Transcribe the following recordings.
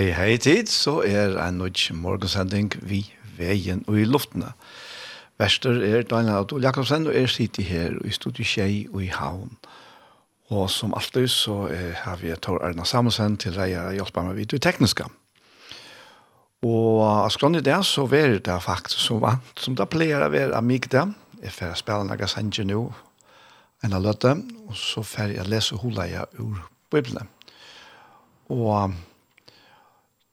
Hei, hei tid, så er en nødt morgensending vi veien og i luftene. Vester er Daniel Adol Jakobsen, og er sitter her i studiet Kjei og i Havn. Og som alltid så er, har vi Tor Erna Samusen til deg å hjelpe meg vidt i tekniske. Og skrann i det så er det faktisk så vant, som det pleier å være amigde. Jeg får spille noen sanger nå, en av løtte, og så får jeg lese hula jeg ur Bibelen. Og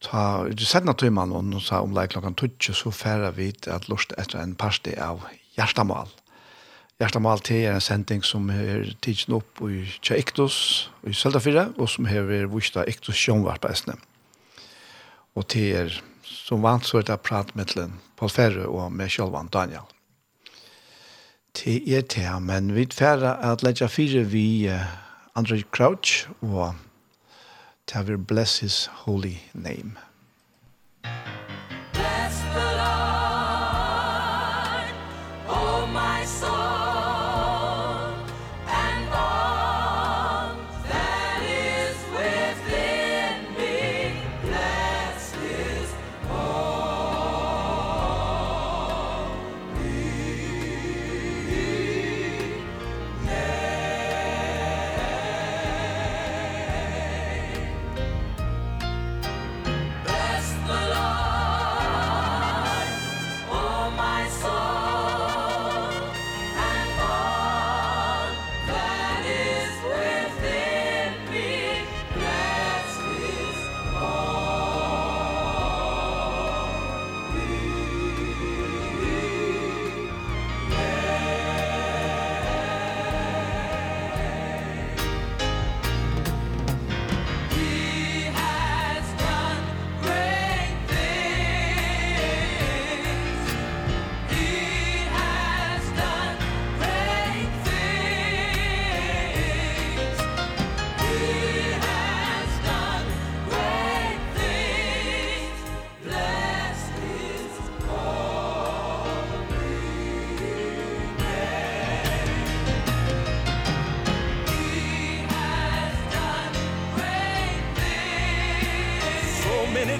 Ta, du sett na tøyman, og nå sa omlai klokkan tutsi, så færa vi at lort etter en parsti av Gjerstamal. Gjerstamal til er en sending som er tidsen opp i Tja Iktus i Søldafyrre, og som er vist av Iktus Sjønvarpeisne. Og til er som vant så er det prat mittlen Paul Ferre og med Kjølvan Daniel. Til er til, men vi færa at letja fire vi Andre Crouch og to have bless his holy name.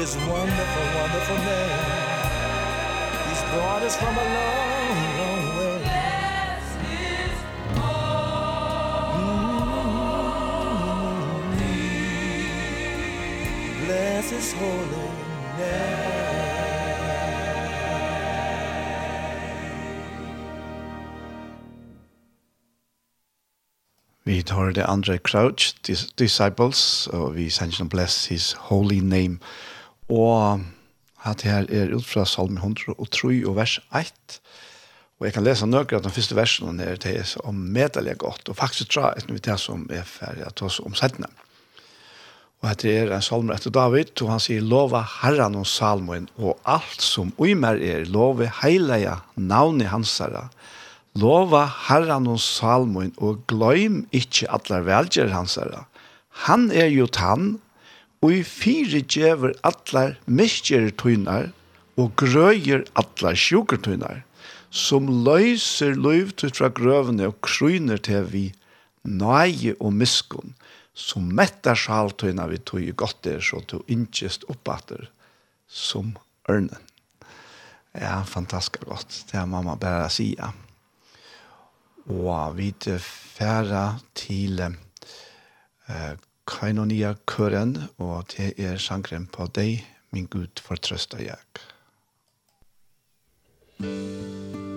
His wonderful, wonderful name. He's brought us from a long, long way. Bless His holy name Bless His holy name. Vi tar det andre Crouch, Disciples, og vi sender bless his holy name. Og at her er ut fra salm 103 og vers 1. Og jeg kan lese nøkker at den første versen er til er om medelig godt, og faktisk dra etter vi det som er ferdig at oss om settene. Og dette er en salmer etter David, og han sier, Lova herran og salmoen, og alt som uimer er, love heileia navnet hansara. Lova herran og salmoen, og gløym ikkje atler velger hansara. Han er jo tann, og i fire djever atler miskjertøyner og grøyer atler sjukertøyner, som løyser løyv til fra grøvene og kryner til vi nøye og miskunn, som mettar sjaltøyna vi tog i godt er, så to innkjest oppatter som ørnen. Ja, fantastisk godt. Det har mamma bare sier. Og vi til færa til eh, Kainonia Køren, og det er sangren på deg, min Gud fortrøsta jeg. Musikk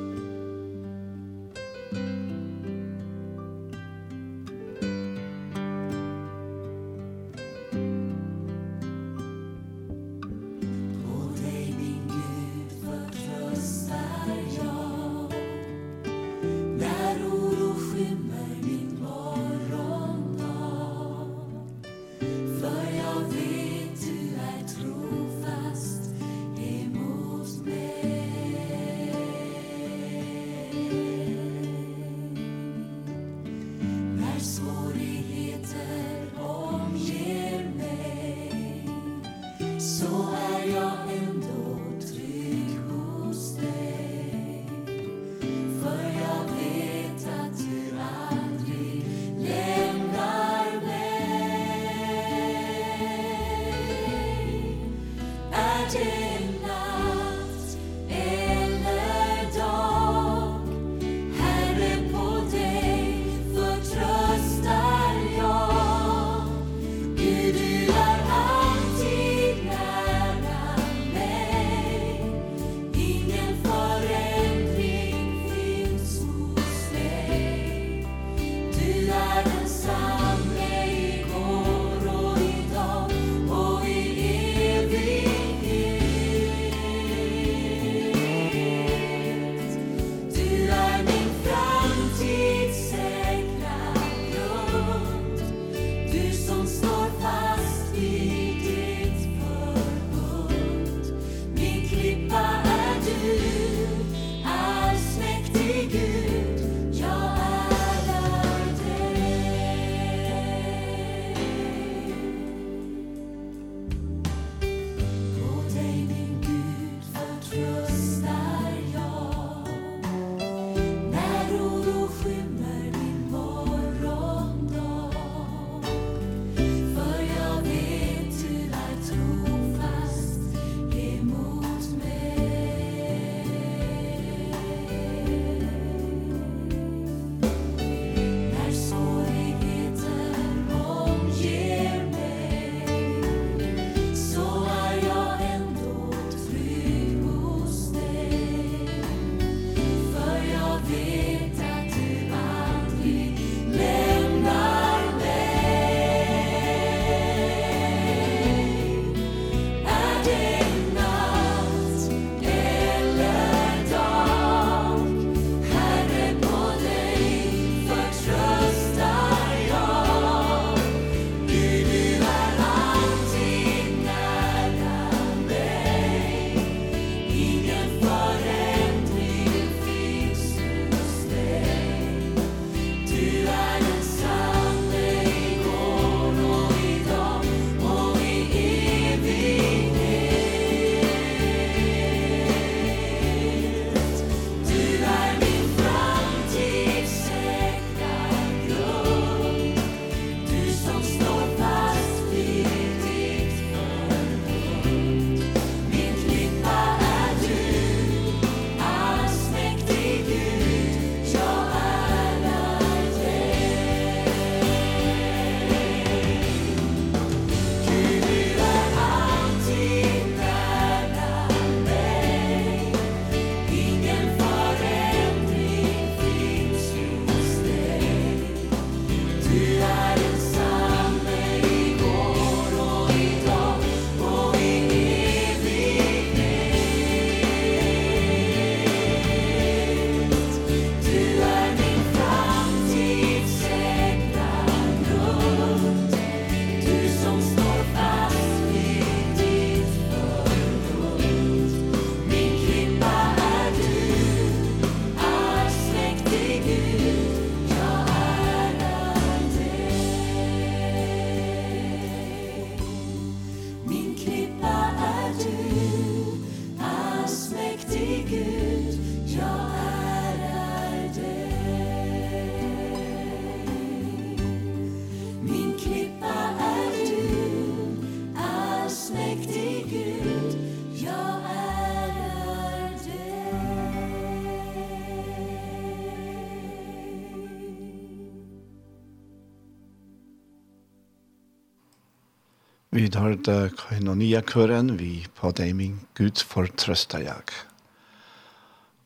vid det koinonia-køren vi på daming Gud for trøsta jeg.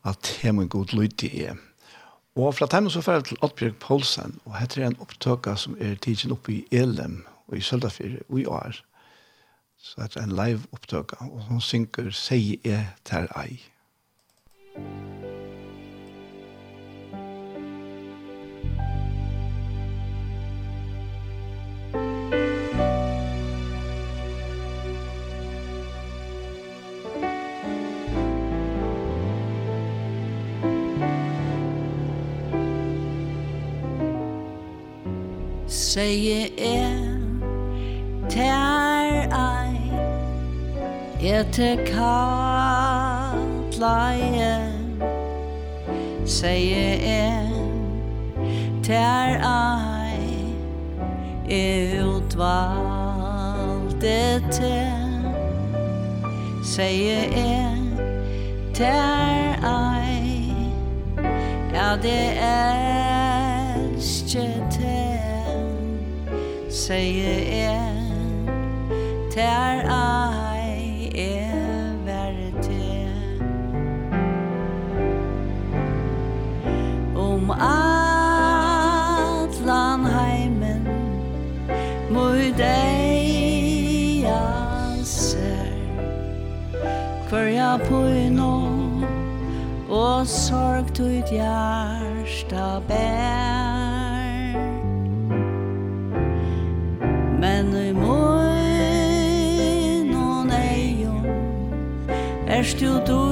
At hem en god lyd til er. Og fra dem så fer til Oddbjørg Poulsen, og heter en opptøka som er tidsen oppe i Elem og i Søldafyr og i år. Så det er en live opptøka, og hun synker «Sei er ter ei». seie er Tær ei Ete kalleie Seie er Tær ei Utvalde te Seie er Tær ei Ja, det er segi er Ter ei er veri Om atlan heimen Mui dei ser Kvarja puino Og sorg tut jarsta bär still do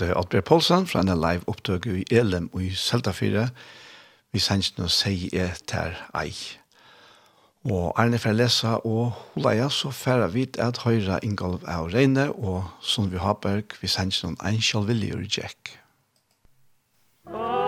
det Oddbjørn Poulsen fra en live opptøk i Elem og i Seltafire. Vi sender noe seg etter ei. Og Arne for lesa og Hulaja så færre vi at høyre inngolv av Reine og Sundby Haberg vi sender noen en kjølvillig og Jack. Oh.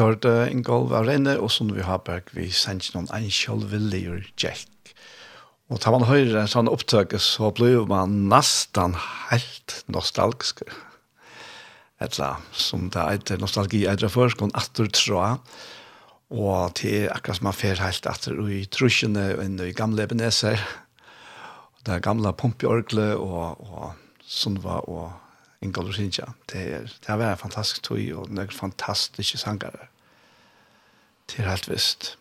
tørt Ingolv av inne, og Sunn vi har berg, vi sender noen en kjølvilliger jack. Og tar man høyre en sånn opptøk, så blir man nesten helt nostalgisk. Etla, som det er et nostalgi etter før, skal atter tråd. Og til akkurat som man fer helt atter i trusjene, og i gamle beneser. Det er gamle pumpjorgle, og, og Sundva og Ingolv Sinja. Det, er, det har vært en fantastisk tog, og noen fantastiske sangere er helt visst.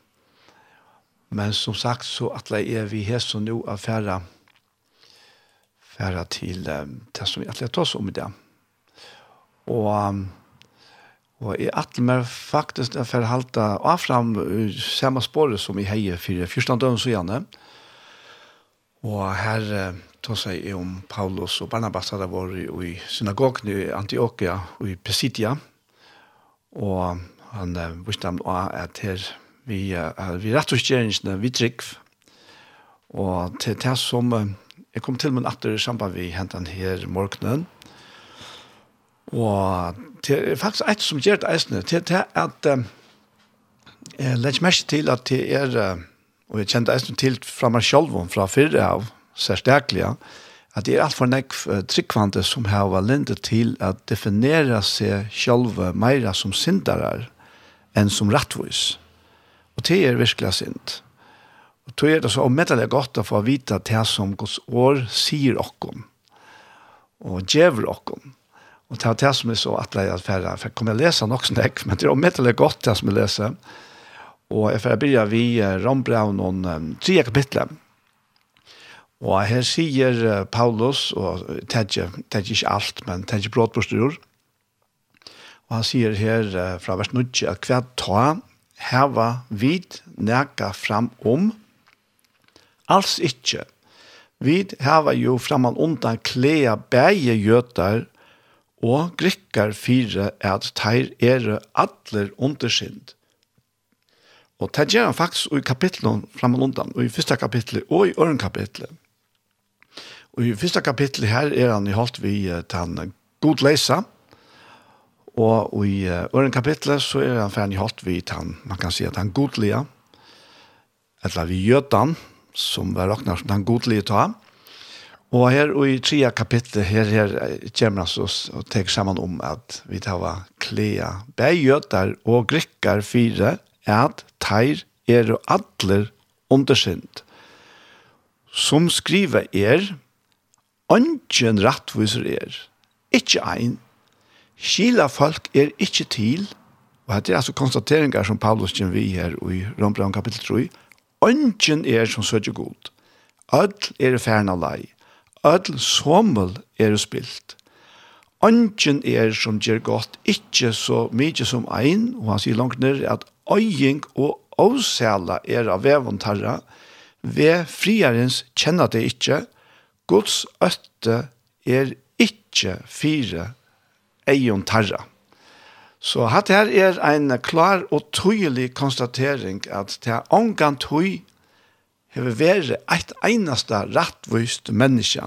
Men som sagt så atle er vi her så nå av færre færre til um, det som vi atle tar oss om i det. Og um, Og jeg atle meg faktisk at jeg halte av frem samme spåret som i heier for første døgn så gjerne. Og her tar seg om Paulus og Barnabas hadde vært i synagogen i Antioquia og i Pesidia. Og han uh, visste han også at her vi, uh, vi rett og slett vi trygg, og til det som uh, jeg kom til med atter sammen vi hentet her morgenen, og til, faktisk et som gjør det eisende, til det at uh, jeg legger mest til at det er, uh, og jeg kjente eisende til fra meg selv, fra fyrre av, særstaklig, at det er alt for nekv tryggvande som har vært lindet til at definera seg sjálve meira som syndarar enn som rettvis. Og det er virkelig synd. Og det er det så omedelig godt å få vite det som Guds år sier okken, og djever okken. Og det er det som er så atleie at færre, for jeg kommer å lese nok snakk, men det er omedelig godt det som jeg leser. Og jeg får begynne vi Rambraun noen um, tre kapitler. Og her sier Paulus, og det er ikke alt, men det er ikke brått på styrer, Og han sier her fra vers 9 at hva ta heva vid neka fram om alls ikkje. Vid heva jo framan undan klea bæge gjøtar og grikkar fire at teir er atler undersynd. Og det gjør han faktisk i kapitlet framan undan, og i første kapitlet og i øren kapitlet. Og i første kapitlet her er han i holdt vi til han god leser, Og i øren kapitlet så er han ferdig holdt vidt han, man kan si at han godlige, eller vi gjøtan, som var råkner som han godlige ta. Og her og i tredje kapitlet, her, her kommer han oss og tenker sammen om at vi tar var klea, bægjøtar og grikkar fire, at teir er og atler undersynt. Som skriver er, Ongen rattviser er, ikke ein, Skila folk er ikke til, og det er altså konstateringar som Paulus kjenner vi her i Rombrand kapittel 3, Ønsken er som sødje god. Ødl er færna lei. Ødl sommel er spilt. Ønsken er som gjør godt, ikke så mye som ein, og han sier langt ned at øying og avsela er av vevontarra, ved friarens kjenner det ikke, Guds øtte er ikke fire egen tarra. Så hatt her er en klar og tydelig konstatering at det er omgang tøy hever vært et einasta rattvist menneske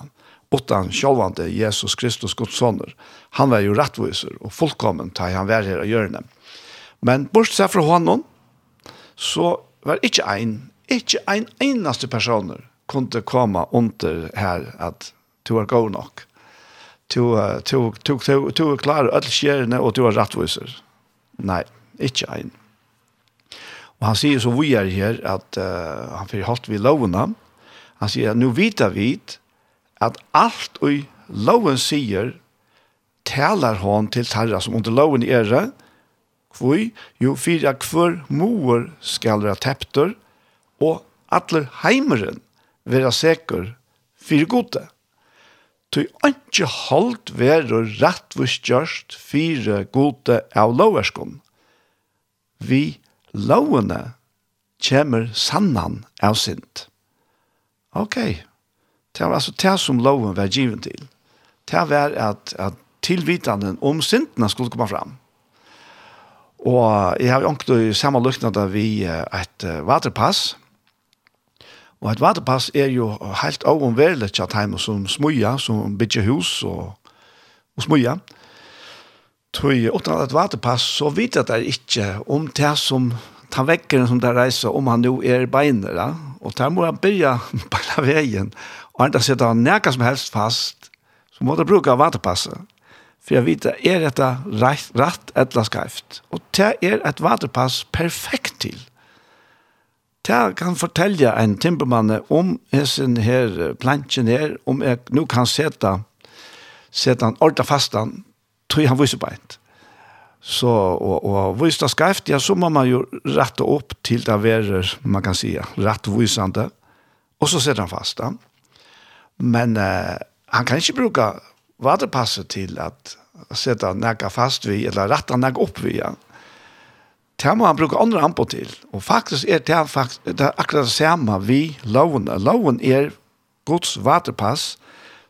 utan sjåvande Jesus Kristus Guds soner. Han var jo rattviser og fullkommen til han var her og gjør det. Men bortsett fra honom, så var ikke ein, ikke ein einaste personer kunne komme under her at du er god nok to to to to to klar all skjerne og to rattviser. Nei, ikkje ein. Og han sier så vi er her at uh, han fyrir holdt vi lovna. Han sier at nu vita vit at alt vi loven sier talar hon til tarra som under loven er kvui, jo fyrir at kvör mor skal vera teptur og atler heimeren vera sekur fyrir gode tog ikke holdt rattvus gjørst fire gode av loverskom. Vi lovene kjemur sannan av sint. Ok, det var altså det som loven var given til. Det var at, at tilvitanden om sintene skulle komme fram. Og jeg har jo ikke samme lukkende vi et vaterpass, Og et vaterpass er jo helt overværelig til at hjemme som smuja, som bygger hus og, og smøya. Tøy, uten et vaterpass, så vet jeg det ikke om det som tar vekkeren som det reiser, om han nå er beiner. Ja? Og der må han begynne på veien. Og enda sitter han nækka som helst fast, så må du bruke vaterpasset. For jeg vet, er dette rett, rett eller skreft? Og det er et vaterpass perfekt til Ta kan fortelle en timpermann om hessen her planchen her, om jeg nå kan sette, sette han ordentlig fast han, tror han viser beint. Så, og, og viser det skreft, ja, så må man jo rette opp til det verer, man kan si, rettvisende, og så setter han fast han. Men uh, han kan ikke bruke vaterpasset til at sette han nægge fast vi, eller rette han nægge opp vi, ja det må han bruke andre anpå til. Og faktisk er det, faktisk, det er akkurat det samme vi loven. Loven er Guds vaterpass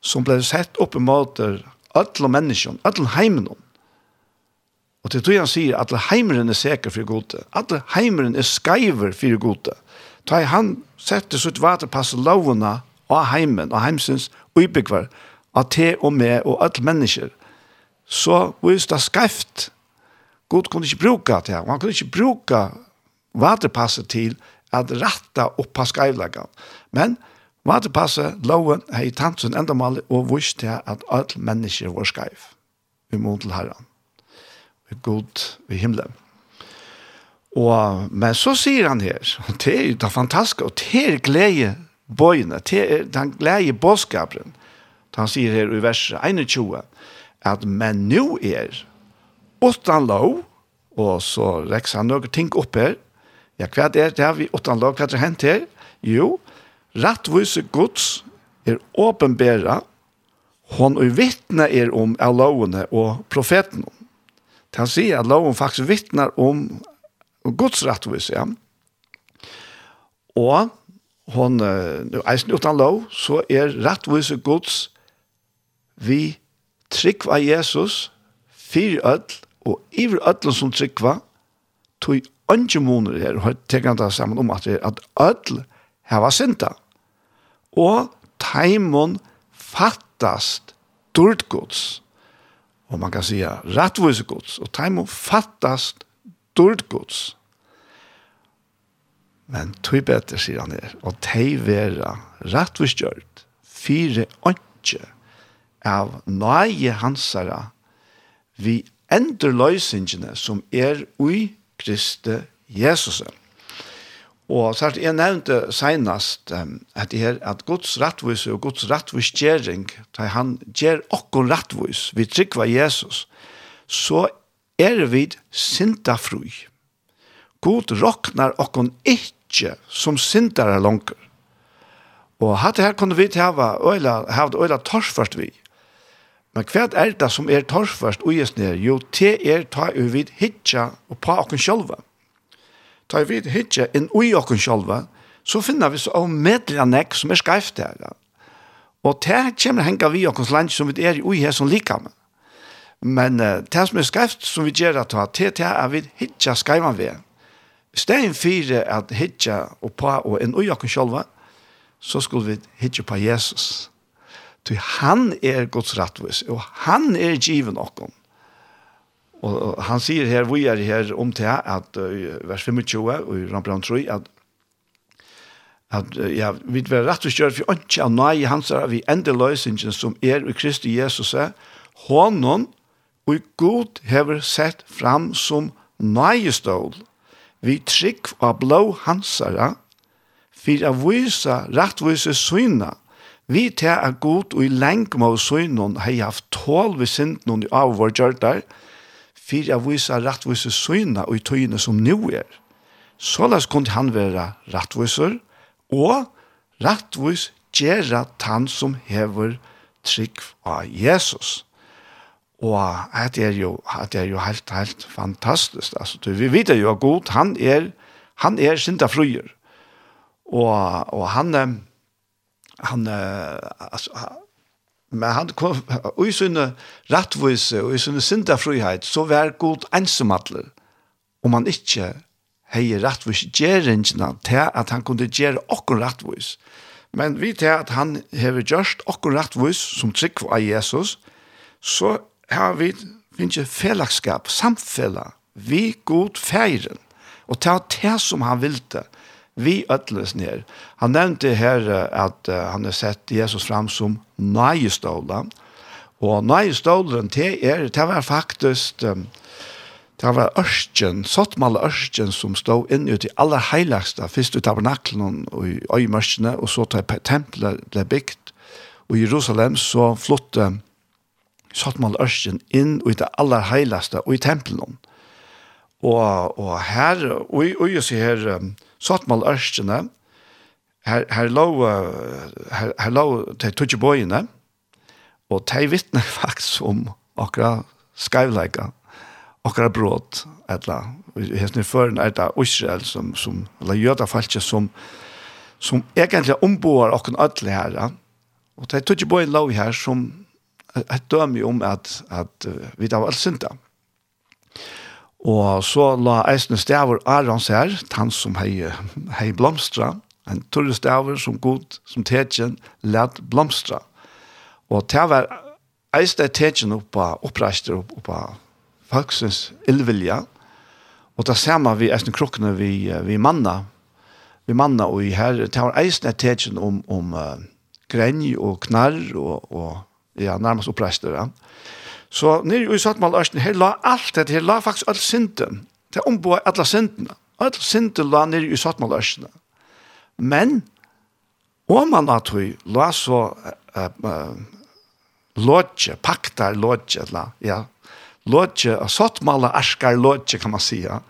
som ble sett opp imot alle mennesker, alle heimene. Og til tog han sier at heimeren er sikker for gode. Alle heimeren er skaiver for gode. Da han setter sitt vaterpass lovene av heimen, og heimsens uibegvar, av te og med og alle mennesker, så viser det skreft God kunne ikke bruke det her. Han kunne ikke bruke vaterpasset til at rette opp på skrevleggene. Men vaterpasset, loven, har i tansen enda mal og vist til at alle mennesker var skrev. Vi må til herren. Vi god i himmelen. Og, men så sier han her, og det er jo det fantastiske, og det er glede bøyene, det er den glede båtskapen. Han sier her i verset 21, at men nå er utan lov, og så reks han noen ting opp her. Ja, hva er det her vi utan lov, hva er det hent her? Jo, rettvise gods er åpenbæra, hon og vittne er om av lovene og profeten. Det han sier at loven faktisk vittnar om Guds rettvise, ja. Og hon, eisen utan lov, så er rettvise gods vi trygg av Jesus, fyr ødel, Og iver ödlen som tryggva, tog ønske måneder her, og tenker han det sammen om at, at ødl heva synda. Og taimon fattast dårdgods. Og man kan sija rattvisegods. Og taimon fattast dårdgods. Men tog betre, sier han her, og tei vera rattviskjørt, fire ønske av nøye hansara vi enderløysingene som er ui Kristi Jesus. Og så jeg nevnte senast um, at, her, at Guds rettvis og Guds rettvis gjering, da han gjer okkur rettvis, vi trykker Jesus, så er vi sintafrui. God roknar okkur ikkje som sintare langer. Og hatt her kunne vi hava øyla, hava øyla torsfart vi. Men hva er det som er torsførst og gjest ned? Jo, det er ta vi vid hitja og på okken sjølva. Ta vi vid hitja inn ui okken sjølva, så finner vi så av medlega nek som er skreift der. Og det kommer henga vi okkens land som vi er ui her som lika med. Men uh, det som er skreift som vi gjør at det er vi hitja skreivan vi. Stein fire at hitja og på og inn ui okken sjølva, så skulle vi hitja på Jesus. Ty han er Guds rattvis, og han er given okkom. Og, og han sier her, vi er her om til at uh, vers 25 og i Rambrand 3, at at ja, vi er rett og kjør for ikke av nøye hans er vi ender løsningen som er i Kristi Jesus er, hånden og god hever sett fram som nøyestål. Vi trygg av blå hansere, for å vise rettvise synet Vi tar er god og i lengt med oss søgnen har jeg haft tål ved synden og av vår gjørter, for jeg viser rettvise søgnen og i tøyene som nå er. Såleis kunne han være rettviser, og rettvis gjøre han som hever trygg av Jesus. Og det er jo, det er jo helt, helt fantastisk. Altså, vi vet jo at god, han er, han er syndafrøyer. Og, og han er, han alltså men han kom i sinne rättvise och i sinne synda frihet så var god ensamadler om man inte hei rettvis gjerringene til at han kunne gjere okkur rettvis. Men vi til at han hever gjørst okkur rettvis som trygg av Jesus, så har vi finnes fellagskap, samfella, vi god feiren, og til det som han vilte, det vi ötles ner. Han nämnde här att han har sett Jesus fram som nøyestålen, Og nøyestålen det, er, det var faktisk... Det var ørsten, sottmalle ørsten som stod inn ut i aller heiligste, først ut av naklen og i øymørkene, og så til tempelet ble bygd. Og i Jerusalem så flottet sottmalle ørsten inn ut i det aller heiligste, og i tempelen. Og, og her, og, og jeg ser her, um, Sottmal Ørskene, her, her lå, her, her lå til tøtje bøyene, og de vittner faktisk om akkurat skavleika, akkurat bråd, etla, hesne føren er det Israel som, som eller jøda falske, som, som egentlig omboer akkurat ødelig her, og de tøtje bøyene lå her som et døme om at, at vi da var alt synda. Mm Og så la eisne stavur Arons her, han som hei, hei blomstra, en turre stavur som god, som tetjen, led blomstra. Og det var eisne tetjen oppa oppreister oppa, oppa folksens illvilja, og det man vi eisne krukkene vi, vi manna, vi manna og i her, det var eisne tetjen om, om uh, grenj og knarr og, og ja, nærmest oppreister, Ja. Så nere i Sattmal Ørsten, her la alt det, her la faktisk all synden. til å omboa alle syndene. All synden la nere i Sattmal Ørsten. Men, om man la tog, la så uh, uh, lodje, paktar lodje, la, ja, lodje, Sattmal Østen lodje, kan man säga.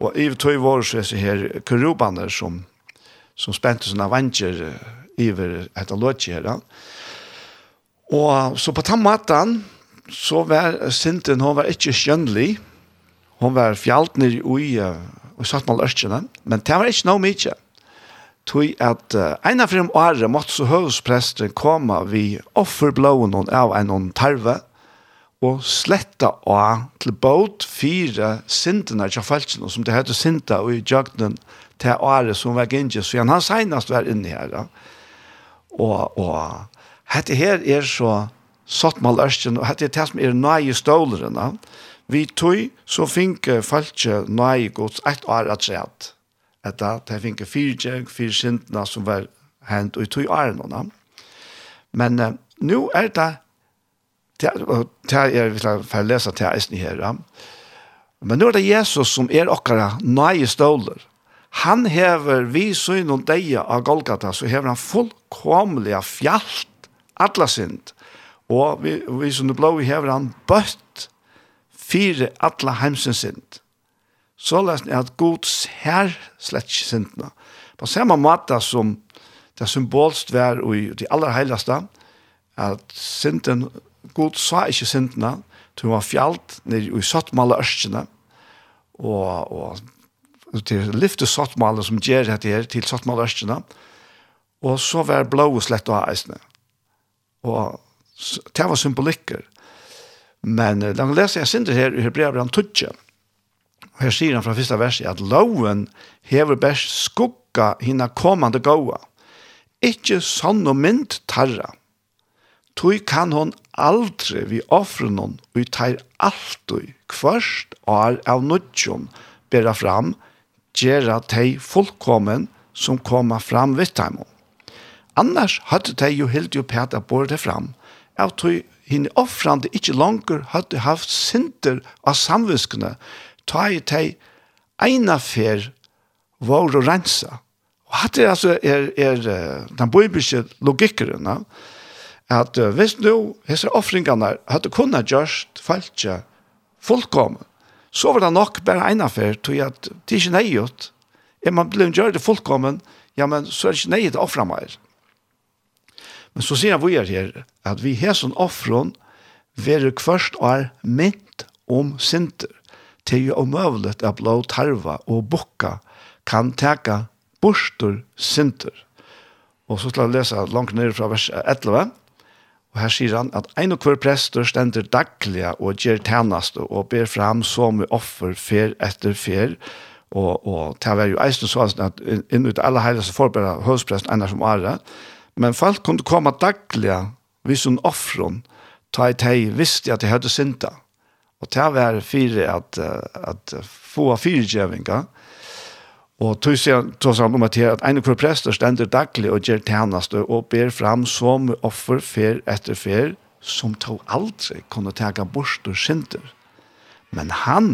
Og i tog var så disse her kurubaner som, som spente sånne vanger uh, iver etter lodje her. Og så på den måten, så var Sinten, hon var ikke skjønnelig. Hon var fjalt ned i og satt mal ørkene, men det var ikke noe mye. Tui at uh, en av frem året måtte så høvespresten komme vi offerblåen av en tarve, og sletta av til båt fire sintene til falskene, som det heter sinta og i jøgnen til året som var gynges, så han senast var inne her. Og, og dette her er så satt mal ærsken, og det er det som er nøye stålerne, Vi tog, så finke falske nøye gods et år at sett. Etta, det finke fyrtjeng, fire sintna som var hent, og i tog årene. Men uh, nu er det, det er, jeg vil få lese til eisen her, men nå er det Jesus som er okkara nøye ståler. Han hever vi syn og deia av Golgata, så hever han fullkomlig fjallt, alla synd Og vi, vi som det blå i hever han bøtt fire atla heimsens sint. Så lest er at gods her slett sindna. På samme måte som det symbolst var i de aller heiligste, at sinten, god sa ikke sindna, til hun var fjallt nere i sottmale ørskene, og, og til lyfte sottmale som gjør dette her til sottmale ørskene, og så var blå slett og eisene. Og det var symbolikker. Men uh, langt leser jeg synder her i Hebreabran 12. Og her sier han fra første verset at loven hever best skugga hina kommande gåa. Ikke sånn og mynd tarra. Tui kan hon aldri vi offre noen, og tar alltid kvørst og av nudjon bera fram, gjerra tei fullkommen som koma fram vitt Annars hadde tei jo helt jo peta båret det fram, av tog henne offrande ikkje langer hadde haft sinter av samviskene, ta i teg eina fer var og rensa. Og hatt det altså er, er den bøybiske logikkeren, at hvis nu hese offringene hadde kunnet gjørst falskje fullkommen, så var det nok bare eina fer, tog at det er ikke nøyot. Er man blevet gjør det fullkommen, ja, men så er det ikke nøyot å offre mer. Men så sier vi her at vi hesen offron være kvørst er mynt om sinter til jo omøvlet av blå tarva og bukka kan teka bostor sinter. Og så skal jeg lese langt ned fra vers 11. Og her sier han at ein og hver prester stender daglige og gjør tjeneste og ber fram som offer fer etter fer. Og, og det var jo eisen så at innut alle heilige så forbereder høvspresten ennå som året. Men folk kunne komma dagliga hvis hun offron ta i teg visste att det hadde synda. Och det var fire att, att få fyrgövningar. Og tog seg han om at her at en kvar prester stender daglig og gjør tjeneste og ber fram som offer fer etter fer som tog aldri kunne tega bort og synder. Men han,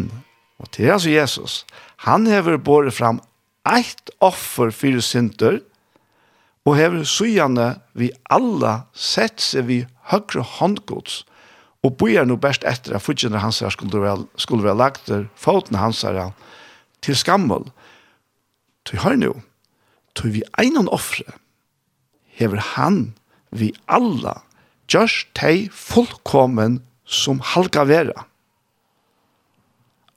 og det er altså Jesus, han hever båret fram eit offer fyrir synder og og hever sujane vi alla sett seg vi høyre håndgods, og bojar no best etter at fudgjene hans her skulle være, skulle være lagt der, foten hans her til skammel. Tøy hør nu, tøy vi einan offre, hever han vi alla gjørs tei fullkommen som halka vera.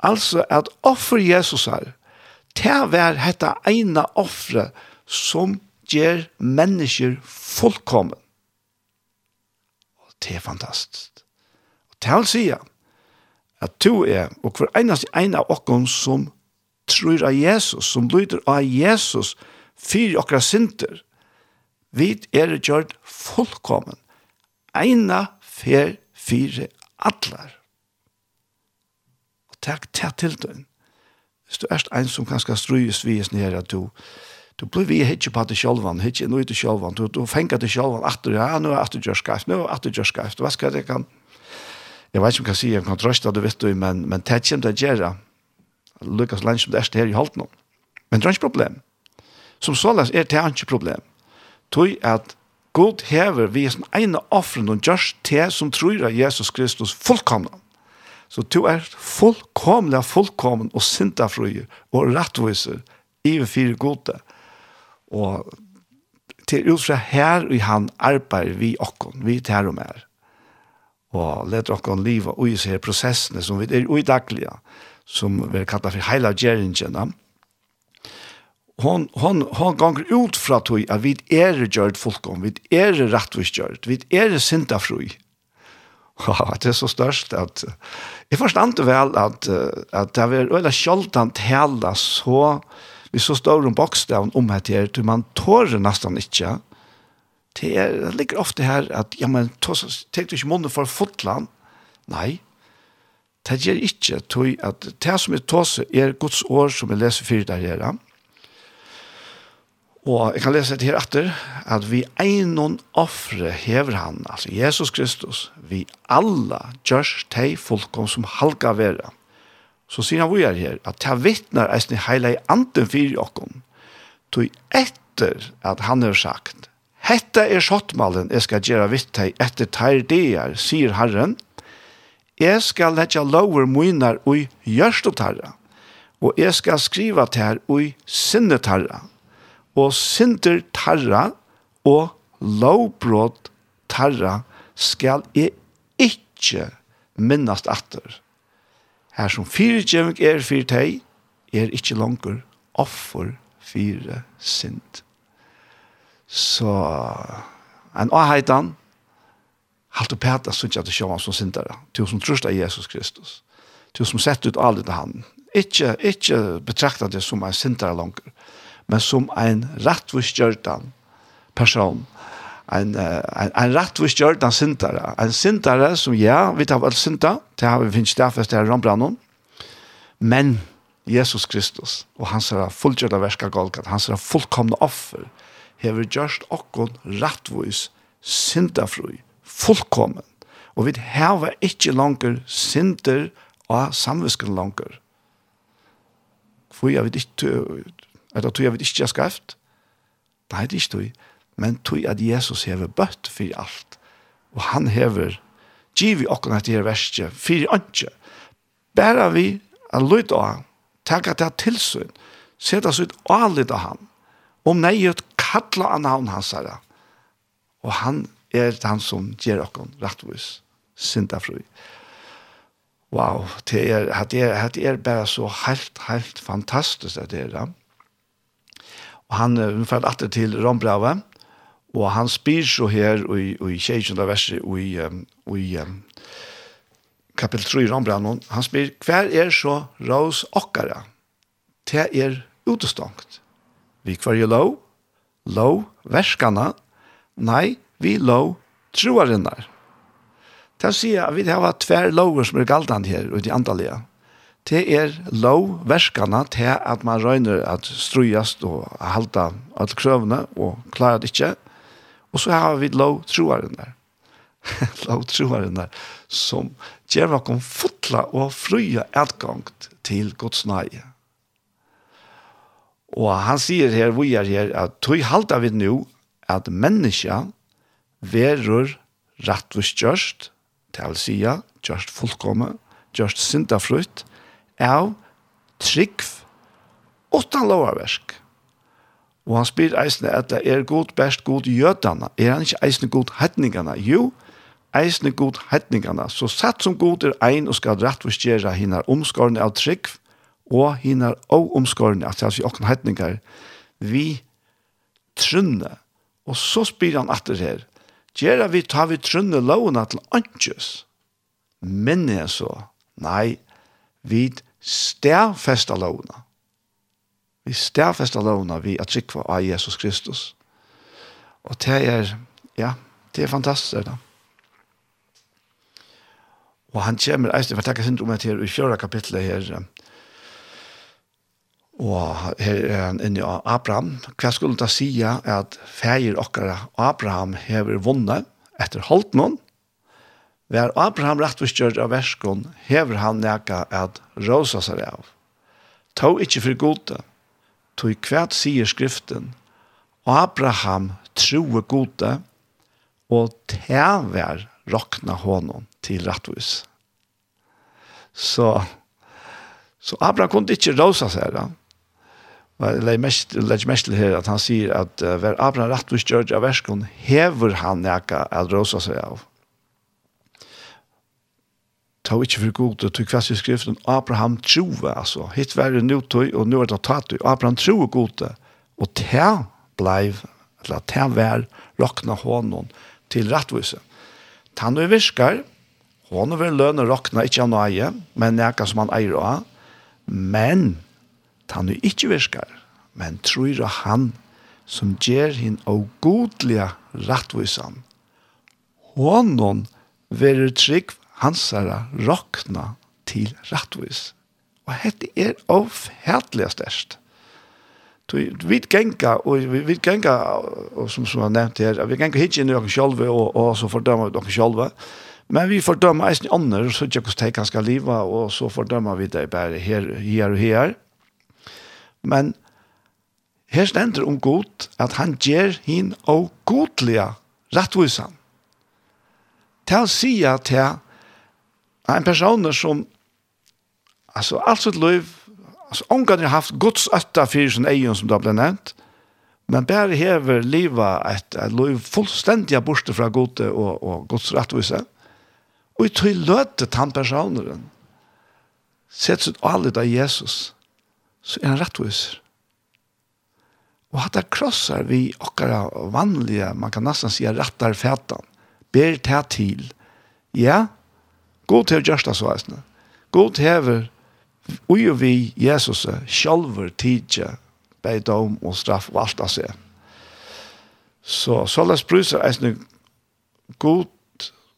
Altså at offer Jesus her, til vær hetta hette offre som ger mennesker fullkommen. Og det er fantastisk. Og det vil si at to er, og hver eneste en av okken som tror av Jesus, som lyder av Jesus, fyrir okra synder, vi er gjort fullkommen. Eina fer fire atlar. Og takk til til døgn. Hvis du erst en som kan skal strøyes vies nere at du Du blir vi hitje på det sjølvan, hitje nu til sjølvan, du, du fengar det sjølvan, at du, ja, nå er at du gjør skreft, nå er at du gjør skreft, hva skal jeg kan, jeg vet ikke om jeg kan si, jeg kan trøste det, vet du, men, men det kommer til å gjøre, Lukas Lange som det er her i halten, men det er ikke problem. Som så såles er det ikke problem. Tøy at God hever vi som ene offren og gjørs til som tror av Jesus Kristus fullkomne. Så du er fullkomlig fullkommen og sintafrøyer og rettviser i og fire gode. Og til ut fra her og han arbeider vi okken, vi tar og mer. Og let okken liv og i seg prosessene som vi er ui daglige, som vi kallar for heila gjerringene. Hon, hon, hon ganger ut fra tog at vi er gjørt folkom, vi er rettvis gjørt, vi er sintafrui. Ja, det er så størst at jeg forstand vel at, at det er veldig sjoldant hela så vi så står om bokstaven om her til, til man tårer nesten ikke. Det, er, det ligger ofte her at, ja, men tenk du ikke munnen for fotland? Nei, det gjør ikke, tog at det som er tåse er Guds år som jeg leser fyrir der her. Og jeg kan lese det her etter, at vi einon offre hever han, altså Jesus Kristus, vi alla gjørs teg fullkom som halga vera. Så sier han vi er her, at ta vittnar eisne heila i anden fyrir okkom, tog etter at han har sagt, Hetta er skottmalen, jeg skal gjøre vitt deg etter teir deir, sier Herren. Jeg skal letja lover munar ui gjørstotarra, og jeg skal skriva her ui sinnetarra, og sinter tarra og lovbrot tarra skal jeg ikkje minnast atter. Her som fire fyrtjeving er fire teg, er ikkje langer offer fire sint. Så en avheitan, halt og pæta synes jeg at det sjåan som syndere, til som trøst av Jesus Kristus, til som sett ut alle til han, ikkje, ikkje betrakta det som en syndere langer, men som en rettvis gjørtan person, en, en, en rettvis gjørt av sintare. En sintare som, ja, vi tar väl sinta, det har vi finns finnes derfor til Rambranon, men Jesus Kristus og hans er fullgjørte verska Golgat, hans er fullkomna offer, hever gjørst okkon rettvis sintafrui, fullkommen. Og vi hever ikke langer synder og samvisken langer. For jeg vet ikke, er det tog jeg vet ikke jeg skreft? Nei, det er ikke tog men tog at Jesus hever bøtt for alt. Og han hever, givi vi okken her det verste, for ikke. Bæra vi a lyd av han, takk at det er tilsyn, seta sitt alid av han, om neiet kalla av navn hans herre. Og han er han som gjør okken rettvis, sinda fru. Wow, det er, det er, det er bare så helt, helt fantastisk at det er. Og han, vi får atter til Rombrave, Og han spyr så her i, i 16. verset og i, um, i um, kapitel 3 i Rambrannon, han spyr, hver er så rås okkara? Te er utestangt. Vi kvar er lov, lov verskana, nei, vi lov troarinnar. Det sier at vi har tver lover som er galdan her ut i andalega. Det er lov verskana til at man røyner at strujast og halda alle krøvene og klarer det ikke. Og så har vi lovtroaren der. lovtroaren der, som gjør kom fotla og frya adgang til Guds nøye. Og han sier her, vi er her, at tog halta vi nu at menneska verur rattvist gjørst, det vil si, gjørst fullkomme, gjørst syndafrutt, av trygg, åttan lovarversk. Og han spyr eisne at det er god best god jødana. Er han ikke eisne god hetningana? Jo, eisne god hetningana. Så satt som god er ein og skal rettforskjera hinar omskårene av trygg og hinnar og omskårene, altså vi åkne hetningar, vi trunne. Og så spyr han atter her, gjera vi tar vi trunne lovna til antjøs. Men jeg så, nei, vi stærfesta lovene vi stærfesta lovna vi at sikva av Jesus Kristus. Og det er, ja, det er fantastisk da. Og han kommer, jeg skal takke sint om her i fjøra kapitlet her, og her er han inne av Abraham. Hva skulle han da si at feir okkara Abraham hever vunnet etter holdt noen, Vær Abraham rettvisgjørt av verskon, hever han neka at rosa seg av. Ta ikkje for gode, tog kvært sier skriften, Abraham troe gode, og tever rokna honom til rattvis. Så, så Abraham kunne ikke rosa seg da. Jeg legger mest til her at han sier at uh, Abraham rattvis gjør av verskon, hever han neka at rosa seg av ta ikke for god til kvast i skriften Abraham trove, altså. Hitt var det nå tøy, og nå er det tatt tøy. Abraham trove god til. Og ta bleiv, eller ta vær, rakna hånden til rettvise. Ta nå viskar, hånden vil lønne rakna ikke av nøye, men nekka som han eier av. Men, ta nå ikke virker, men tror han som gjør hinn og godlige rettvisan. Hånden vil trygg hansara rokna til rettvis. Og dette er avhætlig størst. Vi genga, og vi, vi genga, og som, som jeg nevnte her, vi genga hit inn i dere sjolve, og, og så fordømmer vi dere sjolve. Men vi fordømmer eisen andre, så ikke hvordan det skal leve, og så fordømmer vi det bare her, her og her. Men her stender om god, at han gjør hin og godlige rattvisan. Til å si at jeg en person som altså, alt sitt liv altså, omgang har haft gods øtta fyrir sin egen som det blev nevnt men bare hever livet et, et liv fullständiga borste fra gode og, og gods rettvise. Og i tog løte han personen sett sitt allt av Jesus så er han rättvis og att det krossar vi okkara vanlige man kan nesten si rattar fætan ber det til. Ja God til gjørst det så eisne. God hever ui og vi Jesus sjalver tidje beidom og straff og alt av seg. Så så las bruser eisne god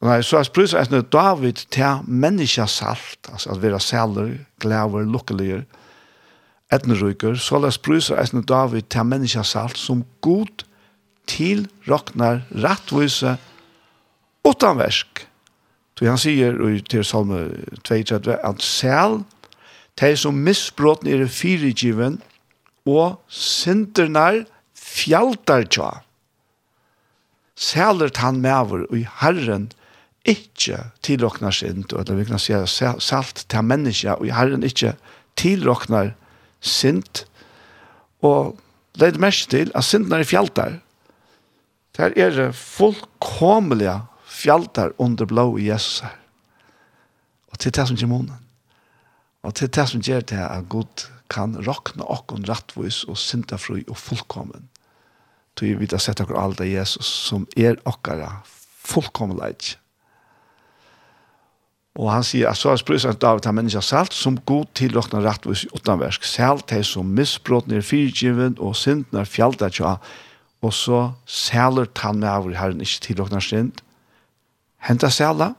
Nei, så er sprysa eisne David til menneska salt, altså at vera sæler, glæver, lukkeliger, etneryker, så er sprysa eisne David til menneska salt som god til roknar rattvise utanversk. Så han sier i till Salme 32 att sel de som misbråten er fyrigiven og syndernar fjaltar tja. Sælert han mever og i Herren ikkje tiloknar synd, eller vi kan si salt til menneska, og i Herren ikkje tiloknar synd, og leid mest til at syndnar er fjaltar. Der er det fullkomlige fjaltar under blå i Jesus her. Og til det som gjør månen. Og til det som gjør det at Gud kan råkne okken rattvis og syndafri og fullkommen. Så vi vet å sette okker alt av Jesus som er okkara fullkommenleik. Og han sier at så er sprøysen David har menneska salt som god til råkne rattvis utanversk. Salt er som misbråten er fyrtjiven og synden er fjallet tja. Og så sæler han med over herren ikke til råkne synd henta sæla,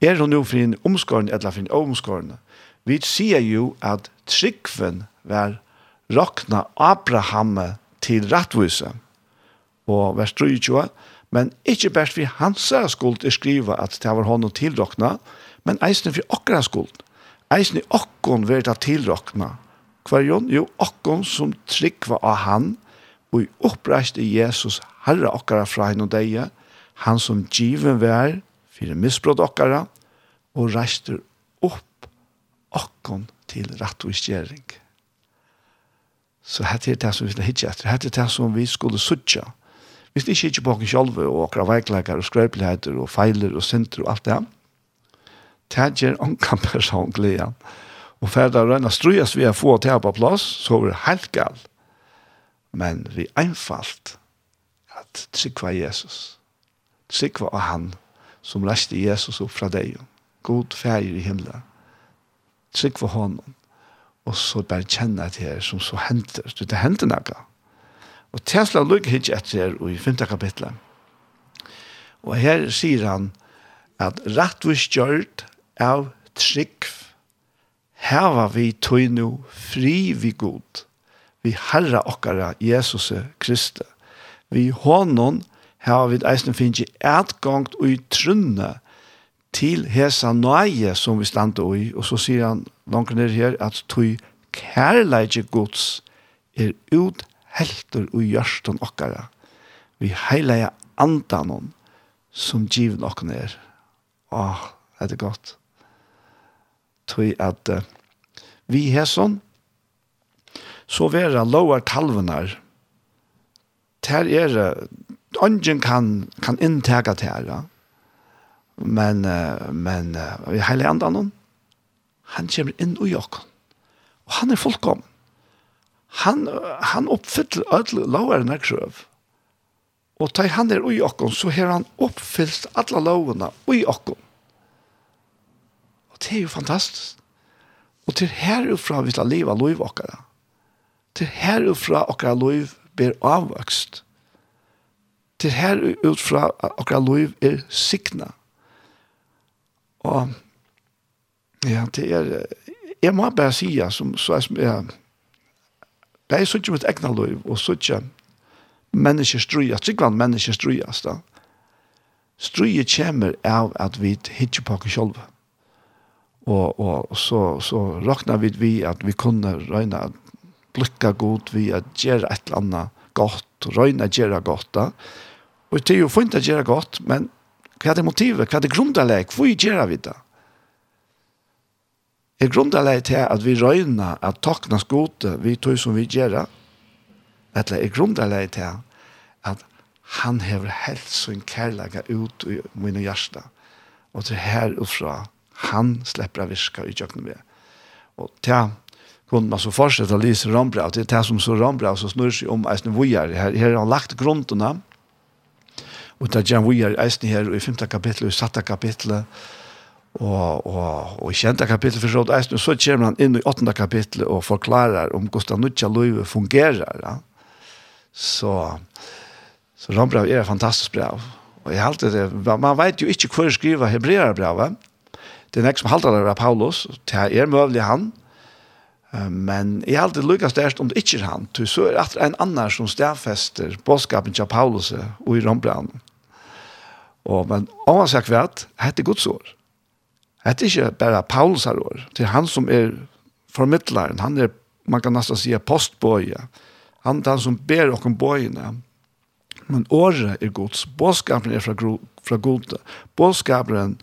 er hun jo for en omskårende, eller for en omskårende. Vi sier jo at tryggven var rakna Abraham til rattvise, og vers 23, men ikke bare for hans skuld er skriva at det var honom tilrakna, men eisen for okra skuld. Eisen i okkon var det tilrakna. Kvarjon, jo okkon som tryggva av han, og i oppreist i Jesus, herre okkara fra henne og deie, han som given vær, fyrir misbrott okkara, og reister opp okkon til rett og skjering. Så hette er det som vi skulle hitje etter. hette er det som vi skulle suttje. Vi skulle ikke hitje på oss sjolve, og okkara veikleikar, og skrøpeligheter, og feiler, og synder, og alt det. Det gjør onkan person gleden. Og ferdig å rønne strøyes vi har få til på plass, så er det helt galt. Men vi er einfalt at trykva Jesus. Trykva av han som reste Jesus opp fra deg. God feir i himmelen. Trygg for honom. Og så bare kjenne at det som så henter. Det er henter noe. Og Tesla lukker ikke etter her i 5. kapitlet. Og her sier han at rettvis gjørt av trygg heva vi tøynu fri vi god. Vi herra okkara Jesus Kristi. Vi honom har vi eisen finnje ertgångt ui trunne til hesa nøye som vi stande ui, og så sier han langt ned her at tog kærleidje gods er ut helter ui gjørsten okkara. Vi heileie andanon som given okkara er. Åh, er det godt. Tog at uh, vi hesson, så vera lovar talvenar ter er ungen kan, kan inntega til her. Men, men vi heilig andre noen, han kommer inn i York. Og han er fullkom. Han, han oppfyller alle lower krøv. Og tar han er i oss, så har han oppfyllt alle lovene i oss. Og det er jo fantastisk. Og til herfra vi skal leve liv okkara. Til herfra okkara lov blir avvøkst til her ut fra akkurat liv er sikna. Og ja, det er, jeg må bare si, som, så er, som jeg, det er sånn mitt egna liv, og sånn mennesker strøyast, sikkert mennesker strøyast da. Strøyet kommer av at vi hittir på oss selv. Og, og så, så råkner vi vi at vi kunne røyne at blikka god vi at gjøre et eller annet godt, røyne at gjøre godt da. Og det er jo funnet å gjøre godt, men hva er det motivet? Hva er det grunnlegg? Hvor gjør vi det? Er grunnlegg til at vi røyner at takna gode vi tog som vi gjør det? Eller er grunnlegg til at han hever helt og en kærlega ut i mine hjärsta. Og til her og fra, han slipper av virka i kjøkken med. Og til kunne man så fortsette å lise Rambra, det er det som så Rambra, og så snur seg om eisen vujar. Her, her har han lagt grunnene, Og det gjør vi er eisen her i 5. kapittel, i 7. kapittel, og, og, og i 10. kapittel for råd eisen, så kommer han inn i 8. kapittel og forklarer om hvordan Nutja Løyve fungerer. Ja? Så, så Rambrev er et fantastisk brev. Og jeg halte det, man vet jo ikke hvor skriver Hebreerbrevet. Det er nek som halte det av Paulus, det er møvlig han, men jeg halte det lykkes derst om det ikke er han, så er det en annan som stedfester bådskapen til Paulus og i Rambrevet Og, men oavsett hvert, hette Guds år. Hette ikke bare Paulus her år, til han som er formidleren. han er, man kan nesten si, postbøye. Han er han som ber okken bøyene. Men året er Guds, bådskapen er fra, fra Gode. Bådskapen,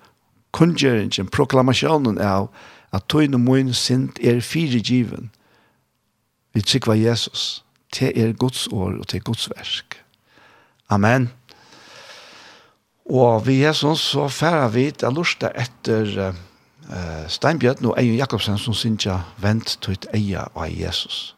kunngjeringen, proklamasjonen er at tøyne mun sint er firegiven. Vi trykker Jesus. Det er Guds år og det er Guds versk. Amen. Og vi er sånn så færre vi til lortet etter uh, Steinbjørn og Eion Jakobsen som synes jeg vent til et eie av Jesus.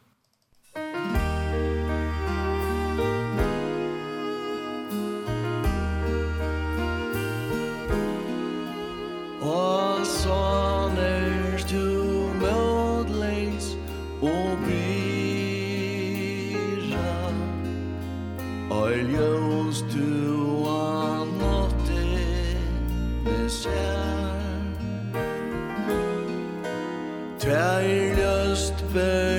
fer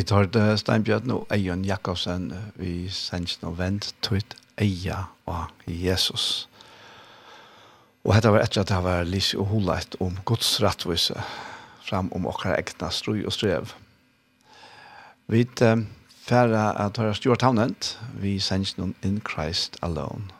Vi tar det Steinbjørn og Eion Jakobsen. Vi sender noe vent til Eia og Jesus. Og dette var etter at det var lyst og holdt om Guds rettvise fram om okkar egna strøy og strev. Vi tar færre at høres Jorthavnet. Vi sender noen in Christ alone.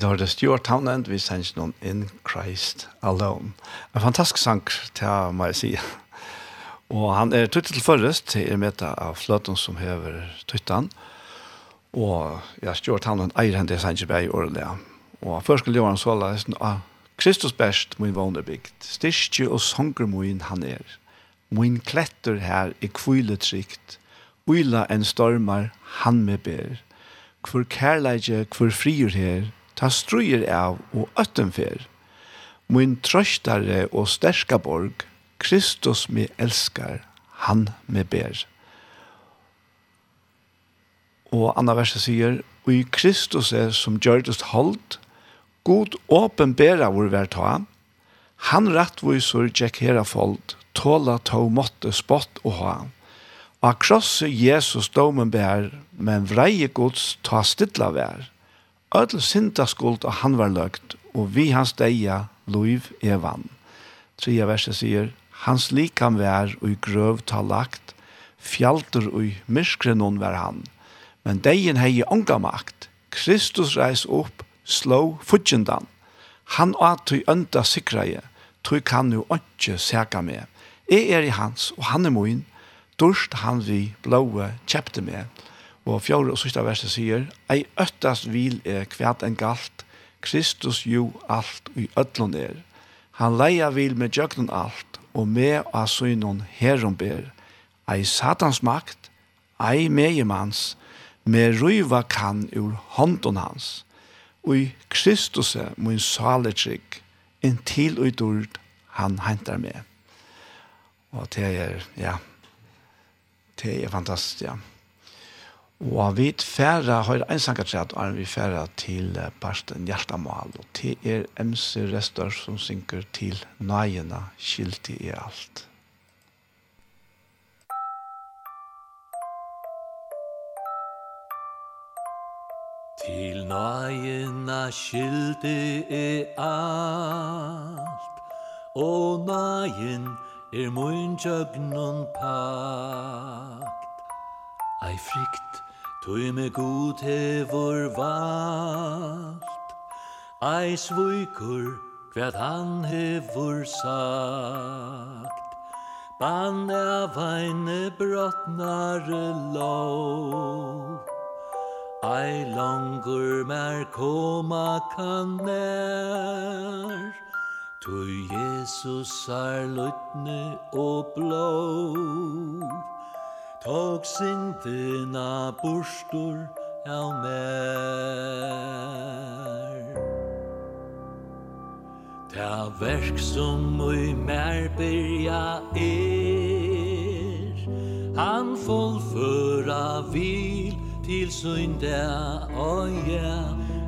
vi har det Stuart Townend, vi sender noen In Christ Alone. En fantastisk sang, til må jeg si. Og han er tøttet til først, til er med av fløten som hever tuttan. Og ja, Stuart Townend eier henne til sanger bare i årlig. Og først skulle gjøre han så la, ah, Kristus best, min vågne bygd, styrke og sanger min han er. Min kletter her i kviletrygt, Uila en stormar, han med ber. Hvor kærleidje, hvor frier her, ta struer av og øttenfer. Min trøstare og sterska borg, Kristus me elskar, han me ber. Og Anna verset sier, og i Kristus er som gjørdest holdt, god åpenbæra vår verta, han rettvisor tjekk hera folk, tåla tå måtte spott og ha. Og krosse Jesus domen bær, men vreie gods ta stidla vær. Ödel synda skuld og han var løgt, og vi hans deia loiv er vann. Tria verset sier, hans likam vær og i grøv ta lagt, fjalter og i myrskre noen vær han. Men deien hei onga makt, Kristus reis opp, slå futjendan. Han at tui ønda sikraje, tui kan jo ikke sæka med. Jeg er i hans, og han er moin, durst han vi blåe kjepte meg, Og fjore og sista verset sier, Ei øttast vil er kvært en galt, Kristus jo alt og i ødlån er. Han leia vil med djøgnen alt, og med av synon herom ber. Ei satans makt, ei megemans, med ruiva kan ur hånden hans. Og i Kristus er min saletrygg, inntil og i dord han hentar med. Og det er, ja, det er fantastisk, ja. Og vi færre har ensankertræt, og vi færre til Barsten Hjertamal, og til er MC Restor som synker til Nøyena, skilt i alt. Til Nøyena, skilt er alt, og Nøyen er mun jøgnon pakt. Ei frykt Tui me god hevor valt Ei svuikur Hvat han hevur sagt. Bann av eine brottnare lov Ei langur mer koma kan nær. Tu Jesus er lutne og blå Tog syndina bursdur av mer Ta verk som ui mer byrja er Han fullføra vil til synda og ja.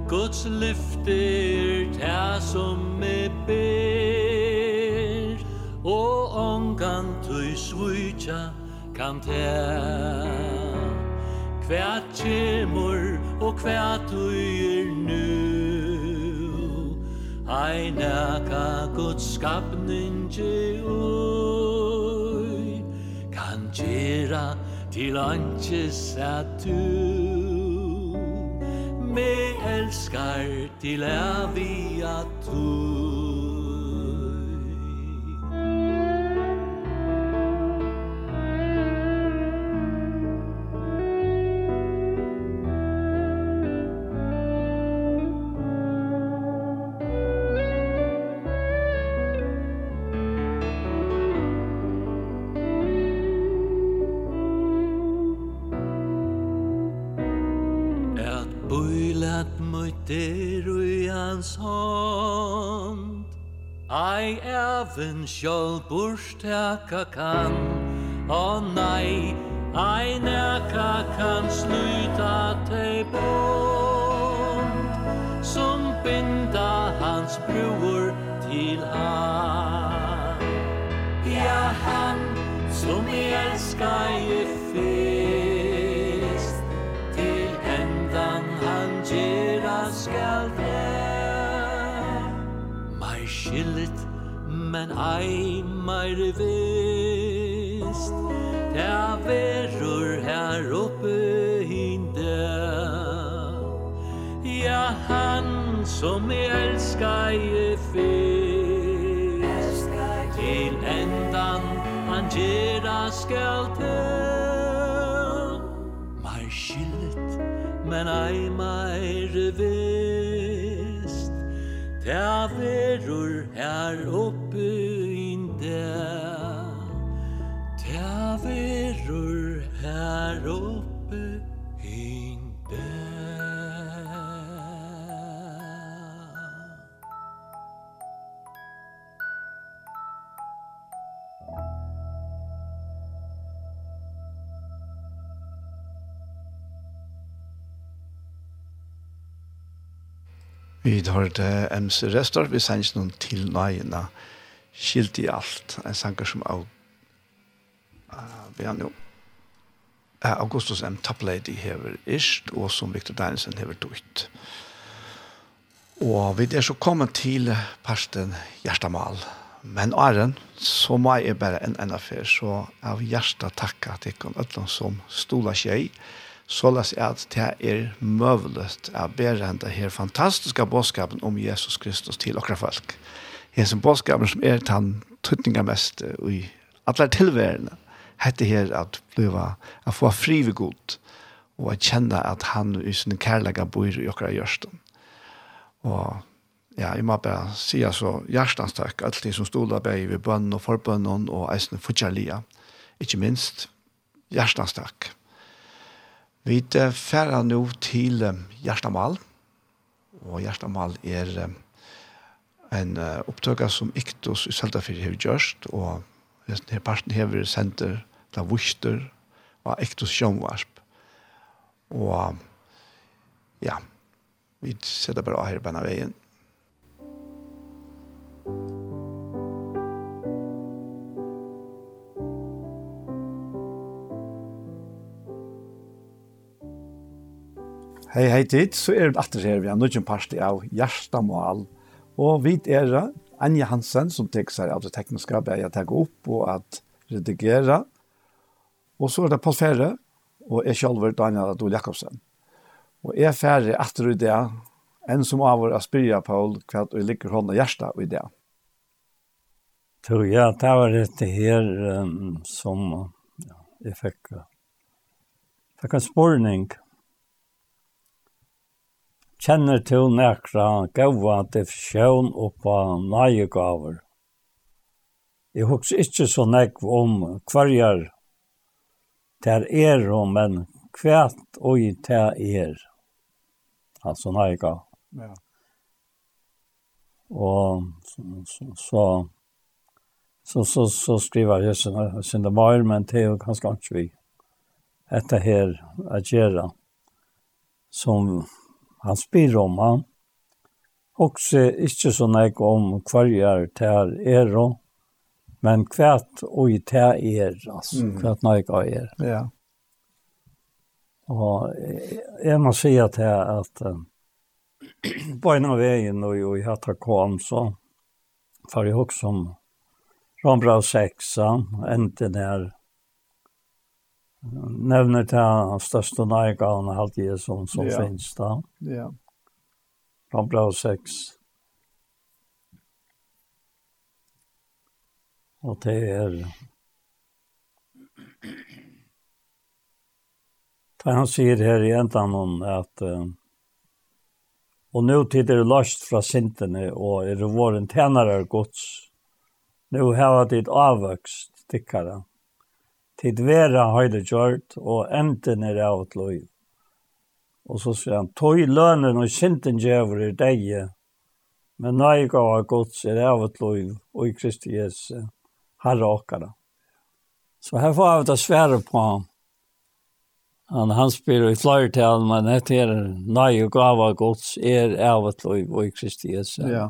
Guds lyfter ta som me ber Og ångan tøy svujtja kan te Kvært kjemur og kvært uir nu Ai naka Guds skapninge ui Kan gjerra til anches at du Me elskar til avia tu Herrens hånd Ei erven sjål burstaka kan Å nei, ei nærka kan sluta tei bond Som binda hans bror til han Ja, han som elskar i fyr men ei meir vist Ta verur her oppe hinde Ja, han som jeg elskar i fyrst. Til endan han gjerra skal til Meir skillet, men ei meir vist. Ta verur her oppe inde Ta verur her oppe Vi har det MC Restor, vi sender noen til nøyene, skilt i alt, en sanger som av, uh, vi har nå, uh, Augustus M. Taplady hever ist, og som Victor Danielsen hever dutt. Og vi er så kommet til parsten Gjerstamal, men Arjen, så må jeg bare en enda affær, så av Gjersta takka til Øtland som stola tjej, så las jeg at det er møvlet å bære her fantastiske bådskapen om Jesus Kristus til okra folk. Hesen bådskapen som er den tøtninga mest i alle tilværende. Hette her at bliva, å få frive god og å kjenne at han i sin kærlega bor i okra hjørsten. Og ja, jeg må bare si altså hjertens takk, alt det som stod der ved bønnen og forbønnen og eisen fortjellige. Ikke minst, hjertens takk. Vi færre nå til Gjerstamal, og Gjerstamal er en opptøkka som Iktos i Seltafyr har gjørst, og denne parten har vi sendt til Vuster og Iktos Sjønvarsp. Og ja, vi setter bare her på veien. Hei, hei tid, så er vi atter her vi har nødgjent parti av Gjerstamål. Og vi er Anja Hansen som tek seg av det tekniske arbeidet jeg tar opp og at redigere. Og så er det Paul Ferre, og jeg selv er Daniel Adol Jakobsen. Og jeg er ferdig atter i det, en som av å spyrja Paul hva du ligger hånda Gjersta i det. Så ja, det var dette her um, som ja, jeg fikk, fikk en spårning. Ja kjenner til nekra gaua diffusjon oppa nøyegaver. Jeg husker ikke så nekv om hverjar ter er, men kvært og ter er. Altså nye gaver. Ja. Og så, så, så, så, så skriver jeg sine møyer, men det er jo ganske ikke vi. Dette her er gjøre som han spyr om han. Også ikke så nek om hva er tær er og, men hvert og i tær er, altså, mm. hvert nek av er. Ja. Og jeg må si at jeg at uh, på en av veien og i hatta kom så for jeg også om Rambra 6, endte der nevner til han største nærgaven av alt det som, som ja. finnes da. Ja. Han ble av seks. Og det er... Det han sier her i enden om at uh, og nå tid er løst fra sintene og er våren tjenere gods. Nå har jeg ditt avvøkst tikkere. Mm tid vera høyde kjørt, og enten er av et løy. Og så sier han, tog lønnen og sinten djøver er deg, men nøy gav av gods er av et løy, og i Kristi Jesu, herre åkere. Så her får jeg det svære på ham. Han, han spyr i flere til, men det er nøy gav av gods er av et løy, og i Kristi Jesu. Ja,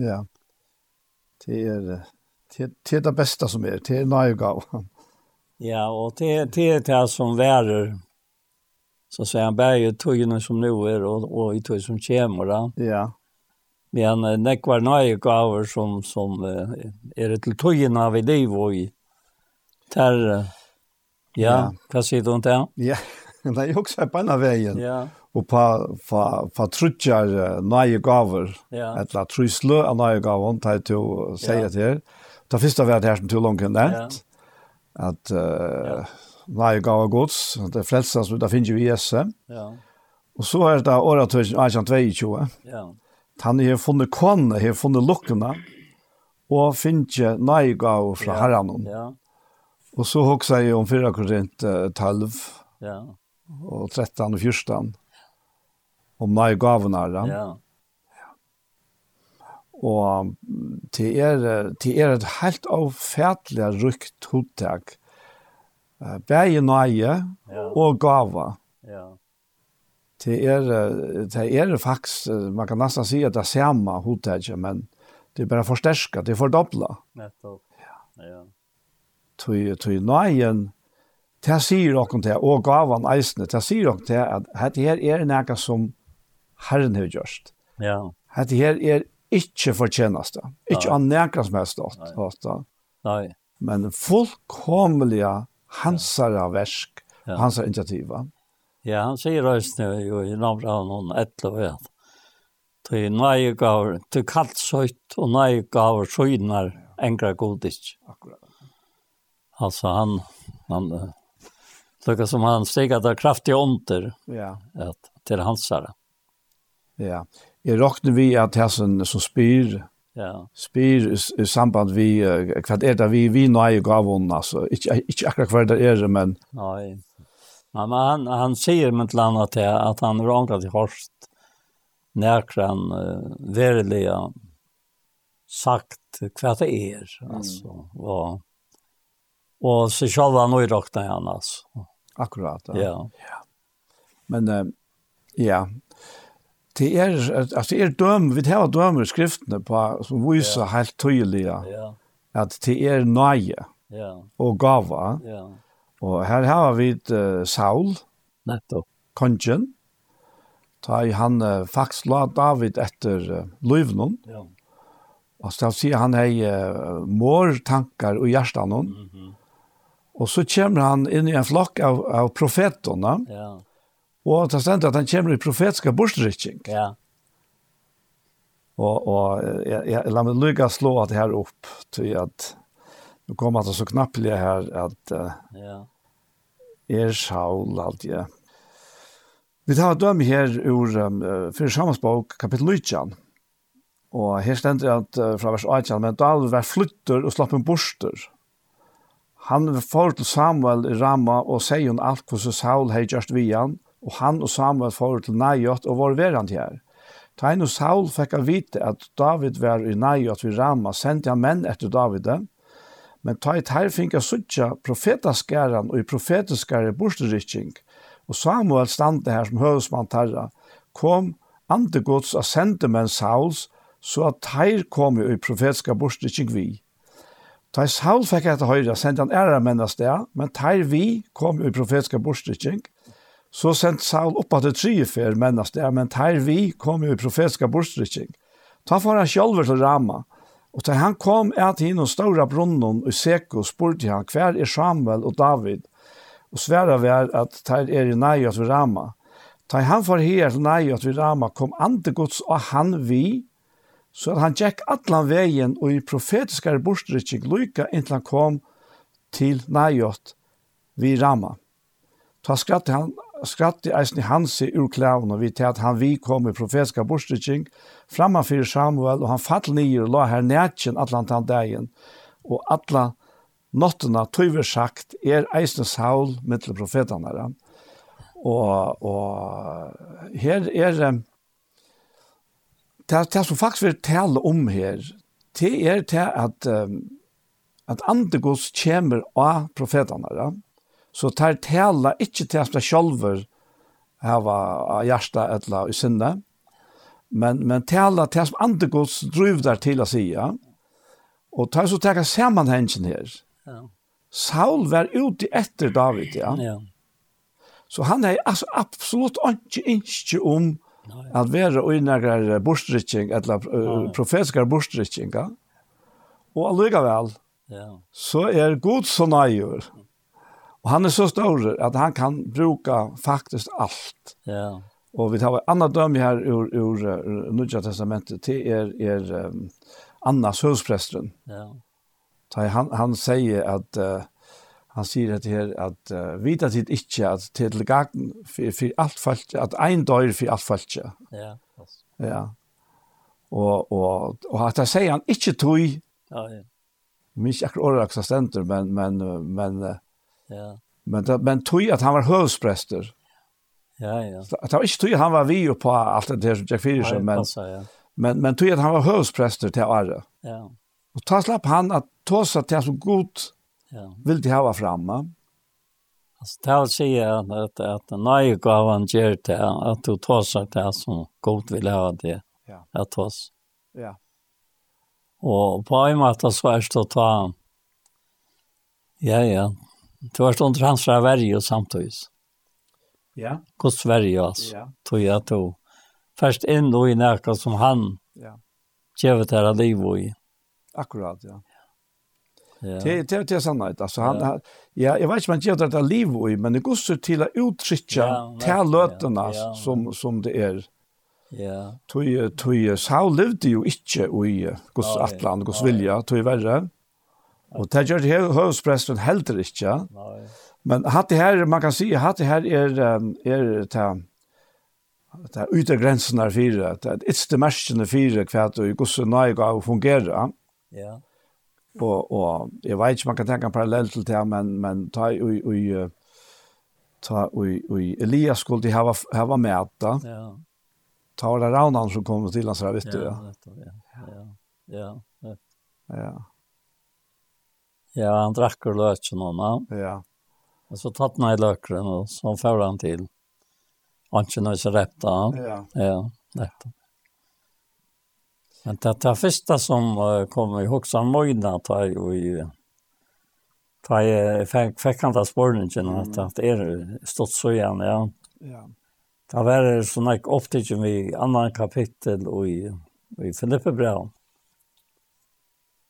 ja. Det er, det, det er det beste som er, det er nøy gav. Ja. Ja, och det det är det som værer, så sier han bare i togene som nå er, og, og i tugg som kommer da. Ja. Men det var några gaver som som är det till tuggen av liv og i där ja, ja. hva sier du om det? Ja. det er jo også på en av veien. Ja. Och på på på trutjar nya gaver, Ja. Att la truslo av nya gåvor tar till säga till. Det första var det här som tog långt nämnt. Ja at uh, nei gav gods, at det frelsas ut av finner vi jesse. Ja. Og så er det året 2022. Ja. Han har funnet kvannet, har funnet lukkene, og finnes nei gav fra ja. herren. Ja. Og så hoksa jeg om 4 Korint 12, ja. og 13 og 14, om nei gavene herren. Ja. Og til er, til er et helt avfætlig rykt hodtak. Bæge nøye og gava. Ja. Det er, det er faktisk, man kan nesten si at det er samme hodtak, men det er bare forsterket, det er fordoblet. Nettopp. Ja. ja. Tøy, tøy nøyen, det sier dere til, og gavan eisene, det sier dere til at dette her er noe som Herren har gjort. Ja. Dette her er ikke fortjenes det. Ikke ja. annerledes mest åt det. Nei. Men fullkomlige hansare versk, ja. hansare initiativa. Ja, han sier røysene jo i navn av noen etter og et. Til nøye gaver, til kallt søyt og nøye gaver søgnar engra godis. Akkurat. Altså han, han, lukka som han stiget av kraftig under ja. et, til hansare. Ja, Jeg råkner vi at hessen som spyr, Ja. Spyr i samband vi hva er det vi vi nøye gavon, altså ikke ikke akkurat hva det er men Nei. Men han han sier med land at at han rankar til Horst nærkran uh, verilig sagt hva det er altså og og så selv han nøye råkna han altså. Akkurat. Ja. ja. ja. Men uh, ja, det er, altså, det er døm, vi har døm i skriftene på, som viser ja. helt tydelig ja. at det er nøye ja. og gava. Ja. Og her har vi uh, Saul, Netto. kongen, da han uh, faktisk la David etter uh, løvnen, Ja. Og så sier han hei uh, mor tankar og hjertan. Mm -hmm. Og så kommer han inn i en flokk av, av profetene. Ja Og det stendt at han kommer i profetska borstrykking. Ja. Og, og jeg, jeg, la meg lykke slå at det her opp, til at nå kommer det så knappelig her, at uh, ja. er Saul alt jeg. Vi tar døm her ur um, fyrir samansbok, kapittel 19. Og her stendt at uh, fra vers 8, men da var flytter og slapp en borster. Han får til Samuel i Rama og sier hun alt hvordan Saul har gjort vi han, og han og Samuel får til Najot og var verand her. Tain og Saul fikk av vite at David var i Najot vid Rama, sendte han menn etter David. Men Tain her fikk av suttja profetaskæren og i profetaskære borsterikking, og Samuel stande her som høvesmann tarra, kom andegods av sendemenn Sauls, så at Tain kom i profetiska borsterikking vi. Ta Saul fikk etter høyre, sendte han ære menn av sted, men Tain vi kom i profetiska borsterikking, Så sent Saul opp at det tre fer mennast det, men her vi kom jo i profetiska borstrykking. Ta for han sjølver til Rama, og til han kom et inn og ståra brunnen og seko spurte han, hver er Samuel og David? Og sværa vær at her er i Naiot ved Rama. Ta han for her til Naiot ved Rama kom andegods og han vi, så at han gikk atlan veien og i profetiska borstrykking lykka inntil han kom til Naiot ved Rama. Ta skratte han skratti eisen i hans i urklæven, og vi til at han vi kom i profetska borstryking, frammanfyrir Samuel, og han fall nyer og la her nætjen atlant dagen, og atla nottena tøyver sagt er eisen Saul mittel profetene her. Og, og her er det, det som faktisk vil tale om her, det er det at, um, at andegods kommer av profetene her, Så tar tala ikkje til at sjálver hava hjärsta etla i sinne, men, men tala til at andegods driv der til å sija, og tar så teka sammanhengen her. Ja. Saul var ute etter David, ja. ja. Så han er altså absolutt ikke innskje om no, at være uinnager borstrykking, eller uh, profetiske ja. og allikevel, ja. så er god så nøyur. Og han er så stor at han kan bruka faktisk allt. Ja. Och vi tar en annan döme här ur, ur, ur Nudja Testamentet till er, er um, Annas husprästen. Ja. Ta, han, han säger att uh, han säger att här att uh, vita tid inte att till gagn för, för allt fallet att en dör för allt fallet. Ja. Ja. Och och och att säger han inte tog. Ja. ja. Mig akkurat ordaxastenter men men men Ja. Men det, men tog att han var hövsprester. Ja, ja. Det var inte tog han var vi på allt det där som Jack Fierce men passa, ja. men men tog att han var hövsprester till Arre. Ja. Och ta slapp han att ta sig till så gott ja. vill de ha framme. Alltså det vill säga att, att nej gav han ger det att du tar sig till som gott vill ha det. Ja. Att oss. Ja. Och på en måte så er det att ta Ja, ja. Du har stått hans fra Sverige samtidig. Ja. Guds Sverige, altså. Ja. Tog jeg to. Først inn og i nærkast som han ja. kjøvet her liv og i. Akkurat, ja. Ja. Det det det sannhet alltså han ja. ja jag vet inte man gör det där liv och men det går så till att uttrycka ja, till lötena ja, ja. som som det är. Ja. Tui tui Saul levde ju inte i Guds okay. atlan Guds vilja tui värre. Og det gjør det høvespresten heller ikke. Nei. Men hatt det her, man kan si, hatt det her er, er ta, ta ytter grensen her fire, ta ytste merskene fire hva du i gosse nøye gav fungere. Ja. Og, og jeg vet ikke, man kan tenke en parallell til det, men, men ta i, i, ta i, i Elias skulle de hava, hava da. Ja. Ta var det raunan som kom til hans her, vet du. Ja, ja, ja. Ja, ja. ja. Ja, han drakk drack ur lötchen honom. Ja. Og så tatt han i løkeren, og så får han til. Han Anchen har så räpta han. Ja. Ja, räpta. Men det det første som kom i Hoxan Mojna tar jo i Ta jeg fikk, fikk han ta spørningen, at att er stått så igjen, ja. Ja. Det var såna optiken vi annan kapittel och i i Filippe Brown.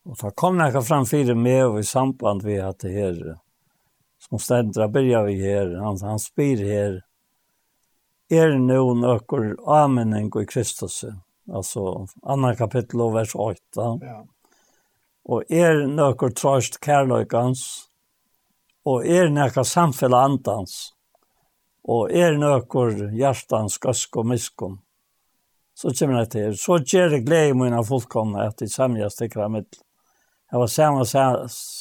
Og det kom jeg fram fire med og i samband vi at det her, som stendra byrja vi her, han, han spyr her, er det noen økker amening i Kristus, altså annan kapittel og vers 8. Ja. Og er nøkker trøst kærløykans, og er nekka samfell andans, og er nøkker hjertans gøsk og miskunn. Så kommer det til, så gjør det glede mine fullkomne at de samgjøres til kramidlet Jeg var samme,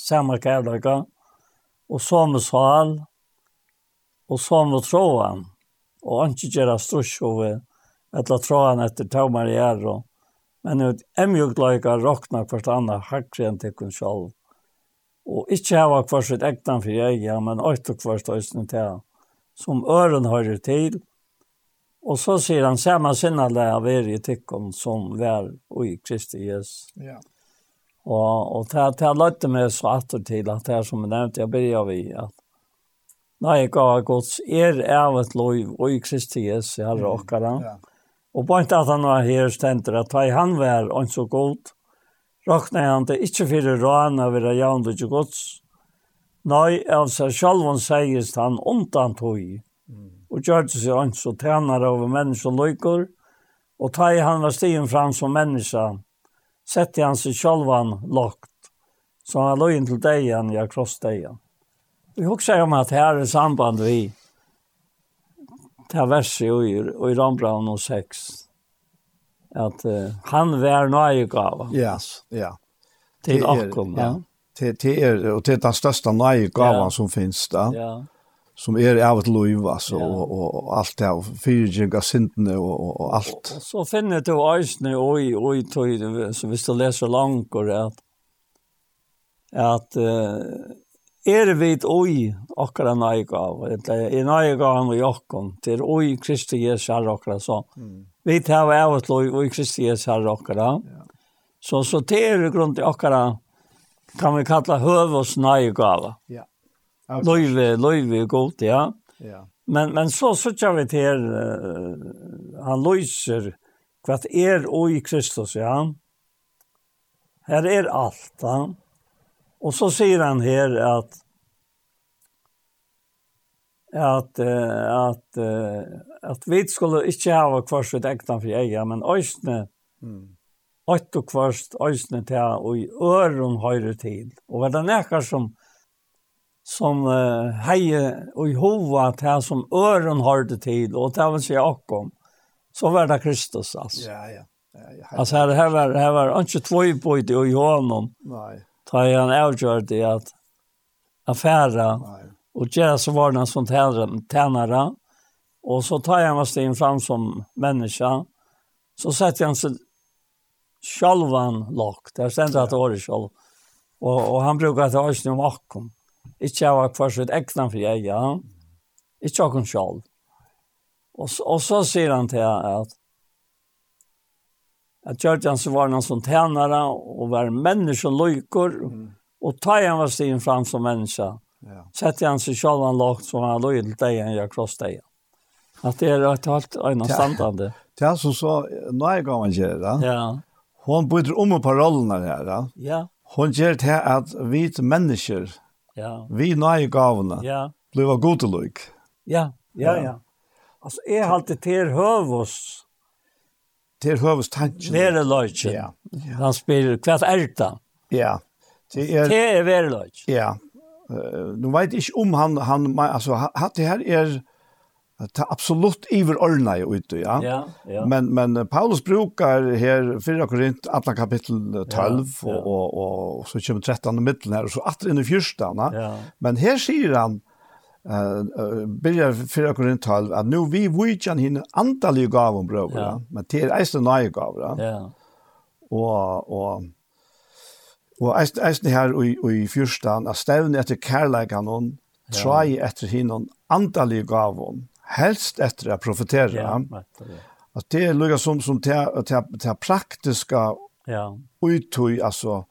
samma kärleka. Och samma sal. og samma tråan. Och inte göra sturs över etter tråden etter tommer i är. Men nu är mjuk lika rockna kvart andra hackre än till kun själv. Og inte hava kvar sitt egnet for jeg, ja, men åter kvar stöjsen til. som øren hører til. Og så sier han samma sinna lära av er i tyckon som vær og i Kristi Jesus. Ja. Og, og det, det løtte meg så atter til at det er som jeg nevnte, jeg begynte vi at Nei, jeg gav gods er av et lov og i Kristi Jesu, herre okkara. Ja. Og på en at han var her stender, at hei han var ikke så god, råkna han det ikke fyrir råan av vera jaun og ikke gods. Nei, av seg selv han sies han undan tog, og gjør det seg ikke så tjener over mennesker og løyker, og ta han var stigen fram som mennesker, sette han seg sjølvan lagt, så han lå inn til degen, ja, krossdegen. Vi husker om at her er samband vi til verset i, i Rambraun og 6, at uh, han var nøyegava. Yes, ja. Til akkom, ja. Til, til er, og til den største nøye nøyegavan ja. som finnes da. Ja som er av et liv altså, ja. og, og, og alt det og fyrtjeng av syndene og, og, och allt. og så finner du ösne oj oj toj så hvis du leser langt, at, at uh, er vi et oi, akkurat akkara gav, eller er naiga han och Jakob till oi Kristi Jesu har akkurat, så. Mm. Vi tar av et liv oi Kristi Jesu har akkurat, Ja. Så så det är grund i akkara kan vi kalla hövos gav. Ja. Løyve, løyve er godt, ja. ja. Men, men så sitter vi til, uh, han løyser hva er og i Kristus, ja. Her er alt, ja. Og så sier han her at, at, at, at vi skulle ikke ha kvart et ektan for egen, men øyne, mm. åtte kvart, øyne til, og i øren høyre tid. Og hva det nekker som, som uh, heie og i hova til som øren hørte til, og til vil si akkom, så var det Kristus, altså. Ja, ja. ja, ja altså, her, her, var, her var ikke tvøy på det og i hånden. Nei. Da han avgjør det at affæra, Nei. og gjøre så var det som tænare, og så tar han oss inn fram som menneske, så setter han seg sjalvan lagt, det er stendt at det var det sjalv, og, og han brukar det også om akkom. Ikke jeg var kvar sitt ekna for jeg, ja. Ikke jeg kun selv. Og, og så sier han til at at Gjørtjan så var noen som tjänare og var människa mm. og ta han var stigen fram som menneske. Ja. Sette han seg selv en lagt som han løy til deg enn jeg kross deg. At det er et halvt øyne standande. Det er som så, nå er jeg gammel gjør det. Ja. Hon byter om på rollene her. Ja. Hon gjør det at vi mennesker Ja. Vi nøye gavene. Ja. Blir var god til lyk. Ja, ja, ja. Altså, jeg har alltid til høvås. Til høvås tanken. Være løyke. Ja. ja. Han spiller hva er det? Ja. Det er, det er være løyke. Ja. Uh, nu vet jeg ikke om han, han altså, det her er, ta absolut iver orna i ute, ja. Ja, ja. Men men Paulus brukar här 4 Korint alla kapitel 12 ja, ja. och och och så kommer 13 i mitten här och så åter in i första, ja. Men här säger han eh börjar 4 Korint 12 att nu vi vill hin antal gåvor bror, ja. ja. Men det är inte nya gåvor, ja. Och och Og eisen her og, og i fyrstan, at stevne etter kærleikan hon, trai etter hinnon andalige gavon, helst etter å profetera. Ja, att det är lugga som som till till till praktiska ja uttøy, alltså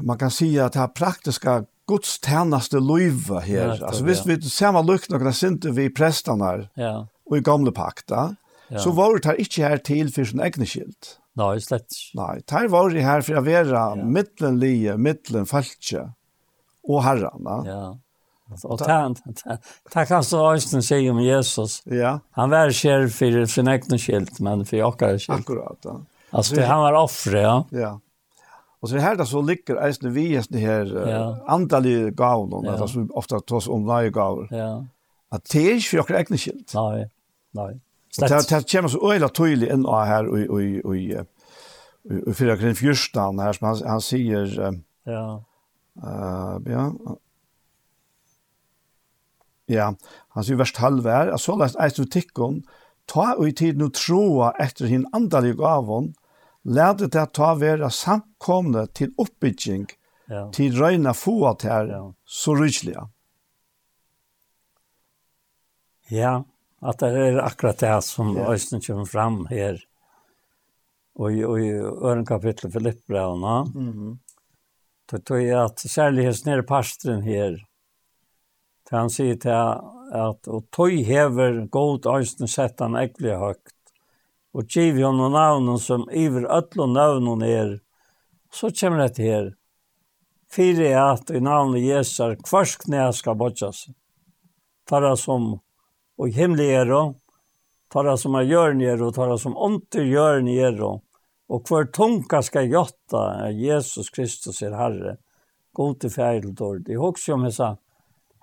man kan säga att det här praktiska Guds tjänaste löva här. Ja, alltså visst vi samma lukt några synte vi prästarna. Ja. Och i gamla pakta. Ja. Så var det här inte här till för sin egen skilt. Nej, slett. Nej, här var det här för att vara ja. mittenlige, mittenfalske och herrarna. Ja. Och tant tack kan så östen sig om Jesus. Ja. Han var kär för sin egen skilt men för jag skilt. Akkurat. Ja. Alltså det, han var offer, ja. Ja. Och så här där så ligger äsna vi just det här ja. antal gåvor ja. alltså ofta tas om varje gåvor. Ja. Att det är för jag egen skilt. Nej. Nej. Det det kommer så öla tydligt in här och och och och för jag kan förstå här som han, han säger ja. Uh, ja, Ja, han sier vers 12 er, at så lest eist du tikkun, ta og i tiden og troa etter hin andalig gavon, lærte det ta vera samkomne til oppbygging, ja. til røyna få til ja. så rysliga. Ja, at det er akkurat det som ja. Øysten kommer fram her, og i, og i øren kapitlet Filippbrevna, mm -hmm. det tror jeg at særlig hos nere pastren her, til han sier til at og tøy hever god øysten sett han ekkelig høgt. Og giv jo noen navnen som iver øtlo navnen er, så kommer det her. Fyre er at i navnet Jesar kvars knæ skal bodjas. Tarra som og himmelig er og, tarra som er jørn er og, tarra som onter jørn er og, og hver tunga skal gjotta Jesus Kristus er Herre. God til færdel dår. Det er også om jeg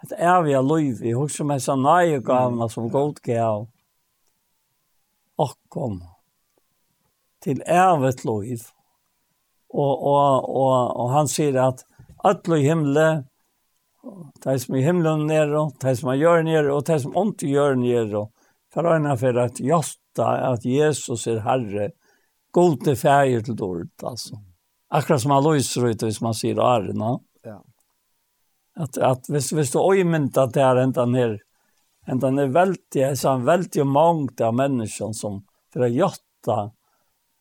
ett eviga liv. Jag husker mig så nej gavna som god gav. Og kom til evigt liv. Og, og, og, og han sier at alla i himmelen, de som er i himmelen nere, de som er gjør nere og de som ikke gjør nere. for att ena för att jasta att Jesus er Herre, god til ferie til dårlig, altså. Akkurat som han løser ut, hvis man säger, Arna. Mm att att visst visst du att det är ända ner ända ner väldigt är så en väldigt mångd av människan som för att jotta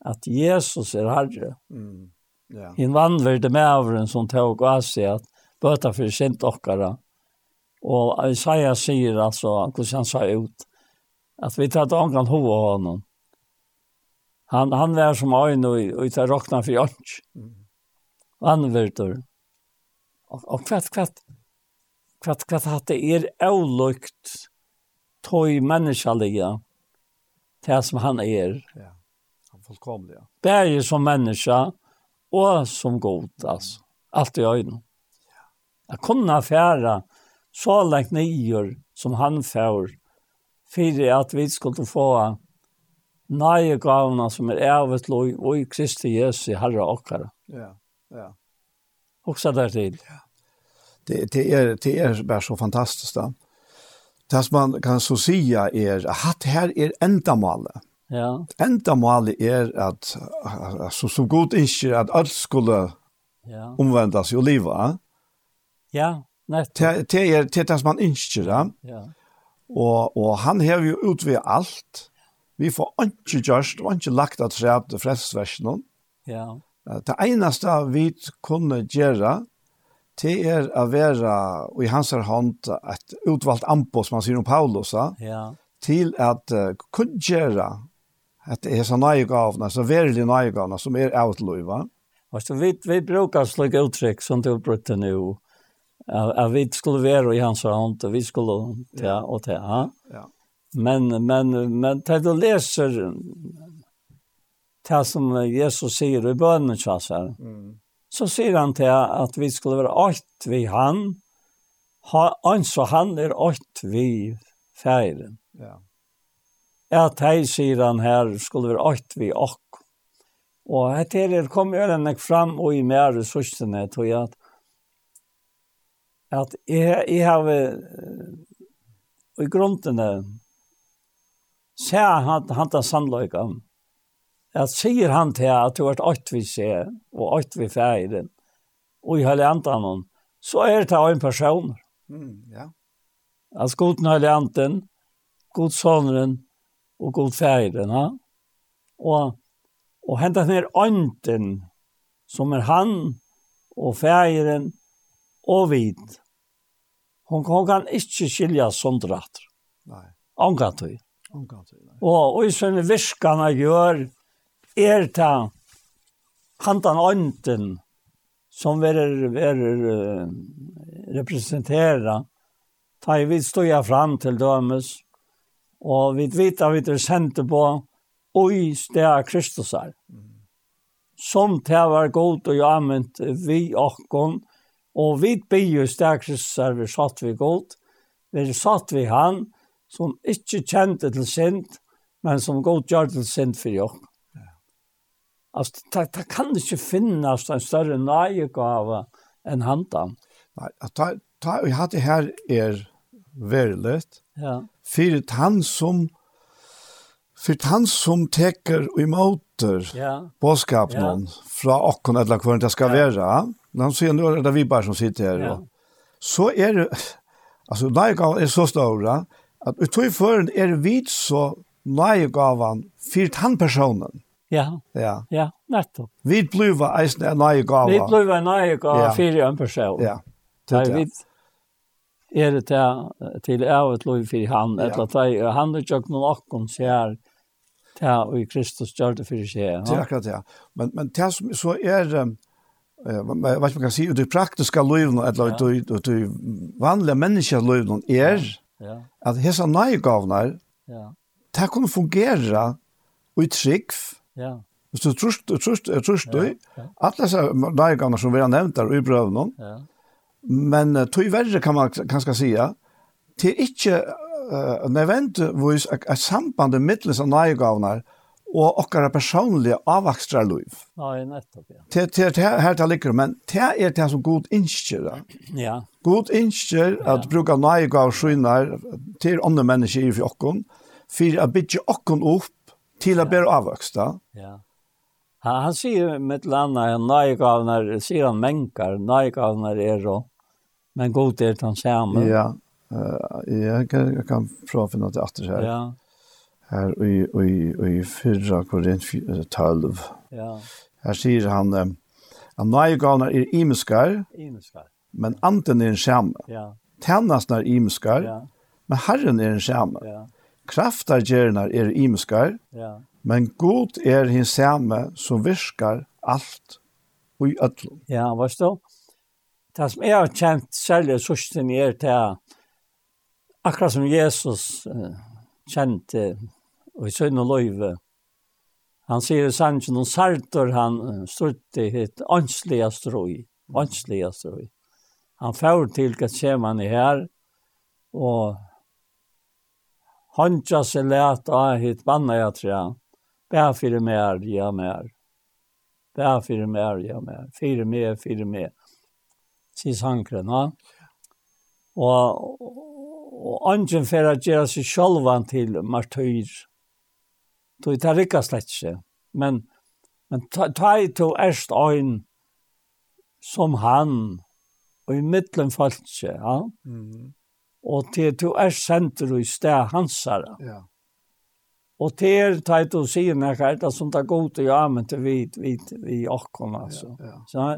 att Jesus är herre. Mm. Ja. En vanvärde med avren som tog av sig att böta för sent åkara. Och Isaiah säger alltså, hur han sa ut, att vi tar inte ångan hova honom. Han, han var som ögon och vi tar rockna för jörns. Mm. Vanvärder. Och, och kvätt, kvätt, kvart kvart hatt er avlukt tøy menneskelige til som han er. Ja, han fullkomlig, ja. Bære som menneske og som god, altså. Alt i øynene. Ja. Jeg kunne fære så lengt nyer som han fær, for at vi skulle få nye gavene som er ævet lov og i Kristi Jesu herre okkara. Ja, ja. Også der til. Ja. Det, det, är, det är bara så fantastiskt. Då. Det som man kan så säga är att här är ändamålet. Ja. Ändamålet är att alltså, så god inte att allt skulle ja. omvändas i livet. Ja, nettopp. Det, det, är, det är det som man inte. Då. Ja. Och, och han har ju utvid allt. Vi får inte gjørst og ikke lagt at træt til frelsesversjonen. Ja. Det eneste vi kunne gjøre, det er å være i hans hånd et utvalgt ampo, som han sier om Paulus, ja. til at uh, kunngjøre at det er så nøye gavene, så verelig nøye gavene, som er avtløyva. så vi, vi brukar slik uttrykk som du brukte nå, at vi skulle være i hans hånd, og vi skulle ta og ta. Ja. Men, men, men til du leser det som Jesus sier i bønnen, mm så sier han til at vi skulle være åkt vi han, ha, altså han er åkt vi feiren. Ja. At hei, sier han her, skulle være åkt vi ok. Og etter det kom ørene fram og i mer ressursene, tror jeg at at jeg, jeg har i grunden ser han, han tar sannløyken at sier han til at du har åkt vi se, og åkt vi ferden, og i hele andan, så er det en person. Mm, ja. Altså god den hele god sonren, og god ferden, ja. Og, og hentet ned ånden, som er han, og ferden, og vid. Hon, hon kan ikke skilja sondrat. Nei. Omgantøy. Omgantøy, nei. Og, og i sånne virkene gjør, er ta handan ånden som verer verer uh, representera. Ta vi stå fram till dömes och vi vet at vi er sända på oj Kristus Kristusar. Som det var god och jamment vi och og vi be ju Kristus Kristusar vi satt vi god vi satt vi han som ikke kjente til sint men som god gjør til sint för jag Alltså det, det kan ju finnas en större nöjegave än handan. Nej, att ta, ta vi hade här är verligt. Ja. För han som för han som täcker i motor. Ja. Boskap någon ja. från och eller kvar det ska ja. vara. Han ser nu är det vi bara som sitter här. Ja. Så är det alltså nöjegaven är så stora att utöver är det vid så nöjegaven för han personen. Ja. Ja. Ja, nettopp. Vi bliva eisen en nye gava. Vi bliva en nye gava ja. fyrir en person. Ja. Det er vidt. Er det til, til ævet lov fyrir han, ja. etter at jeg, han er jo noen okken sier det og i Kristus gjør det fyrir seg. Det er akkurat det, ja. Men, men det som så er, eh vet ikke man kan si, og det praktiske lovene, eller ja. det vanlige menneskelovene er, ja. at hessa nye gavene, ja. det kan fungere og i trygg, Ja. Hvis du trust, trust, trust du, alle disse leikene som vi har nevnt der i brøvnen, ja. men uh, tog verre kan man kanskje sige, til ikke uh, nødvendigvis et samband i midten av leikene og okkara personlige avvakstra liv. Ja, nettopp, ja. Til, til, til, her til ligger, men til er det som god innskjer. Ja. God innskjer at bruka nøyga og skynar til andre mennesker i fjokken, for å bygge okken opp til å bära avväxta. Ja. Han, han sier med landa nöjgavnar, säger han mänkar, nöjgavnar er og Men god är han samma. Ja, uh, jeg, kan, jeg kan prøve å prata något efter her. Ja. Her i, i, i fyrra korint 12. Ja. Her sier han, uh, Han nei gavnar er imeskar, imeskar, Men anten er en skjerm. Ja. Tennasnar er imeskar, Ja. Men herren er en skjerm. Ja. Kraftargjernar er imeskar, ja. men god er hins samme som virkar alt og i ötlom. Ja, hva stå? Det som jeg har kjent særlig sørsten er til akkurat som Jesus uh, kjente og i sønne løyve, han sier i sannsyn, noen sartor han uh, i et åndslige strøy, åndslige strøy. Han får til Gethsemane her, og Hantja seg let av hit banna jeg trä. Bær fyrir mer, ja mer. Bær fyrir mer, ja mer. Fyrir mer, fyrir mer. Sier sankren, ja. Og, og angen for å gjøre seg sjølvan til martyr. Du tar ikke slett ikke. Men, men ta, ta i to erst øyn som han, og i midten falt ikke, ja. Mm og til du er senter i sted hansara. Ja. Og til ta et og sier når jeg er det som det er god til å men til vi, vi, vi åkken, altså. Ja, ja.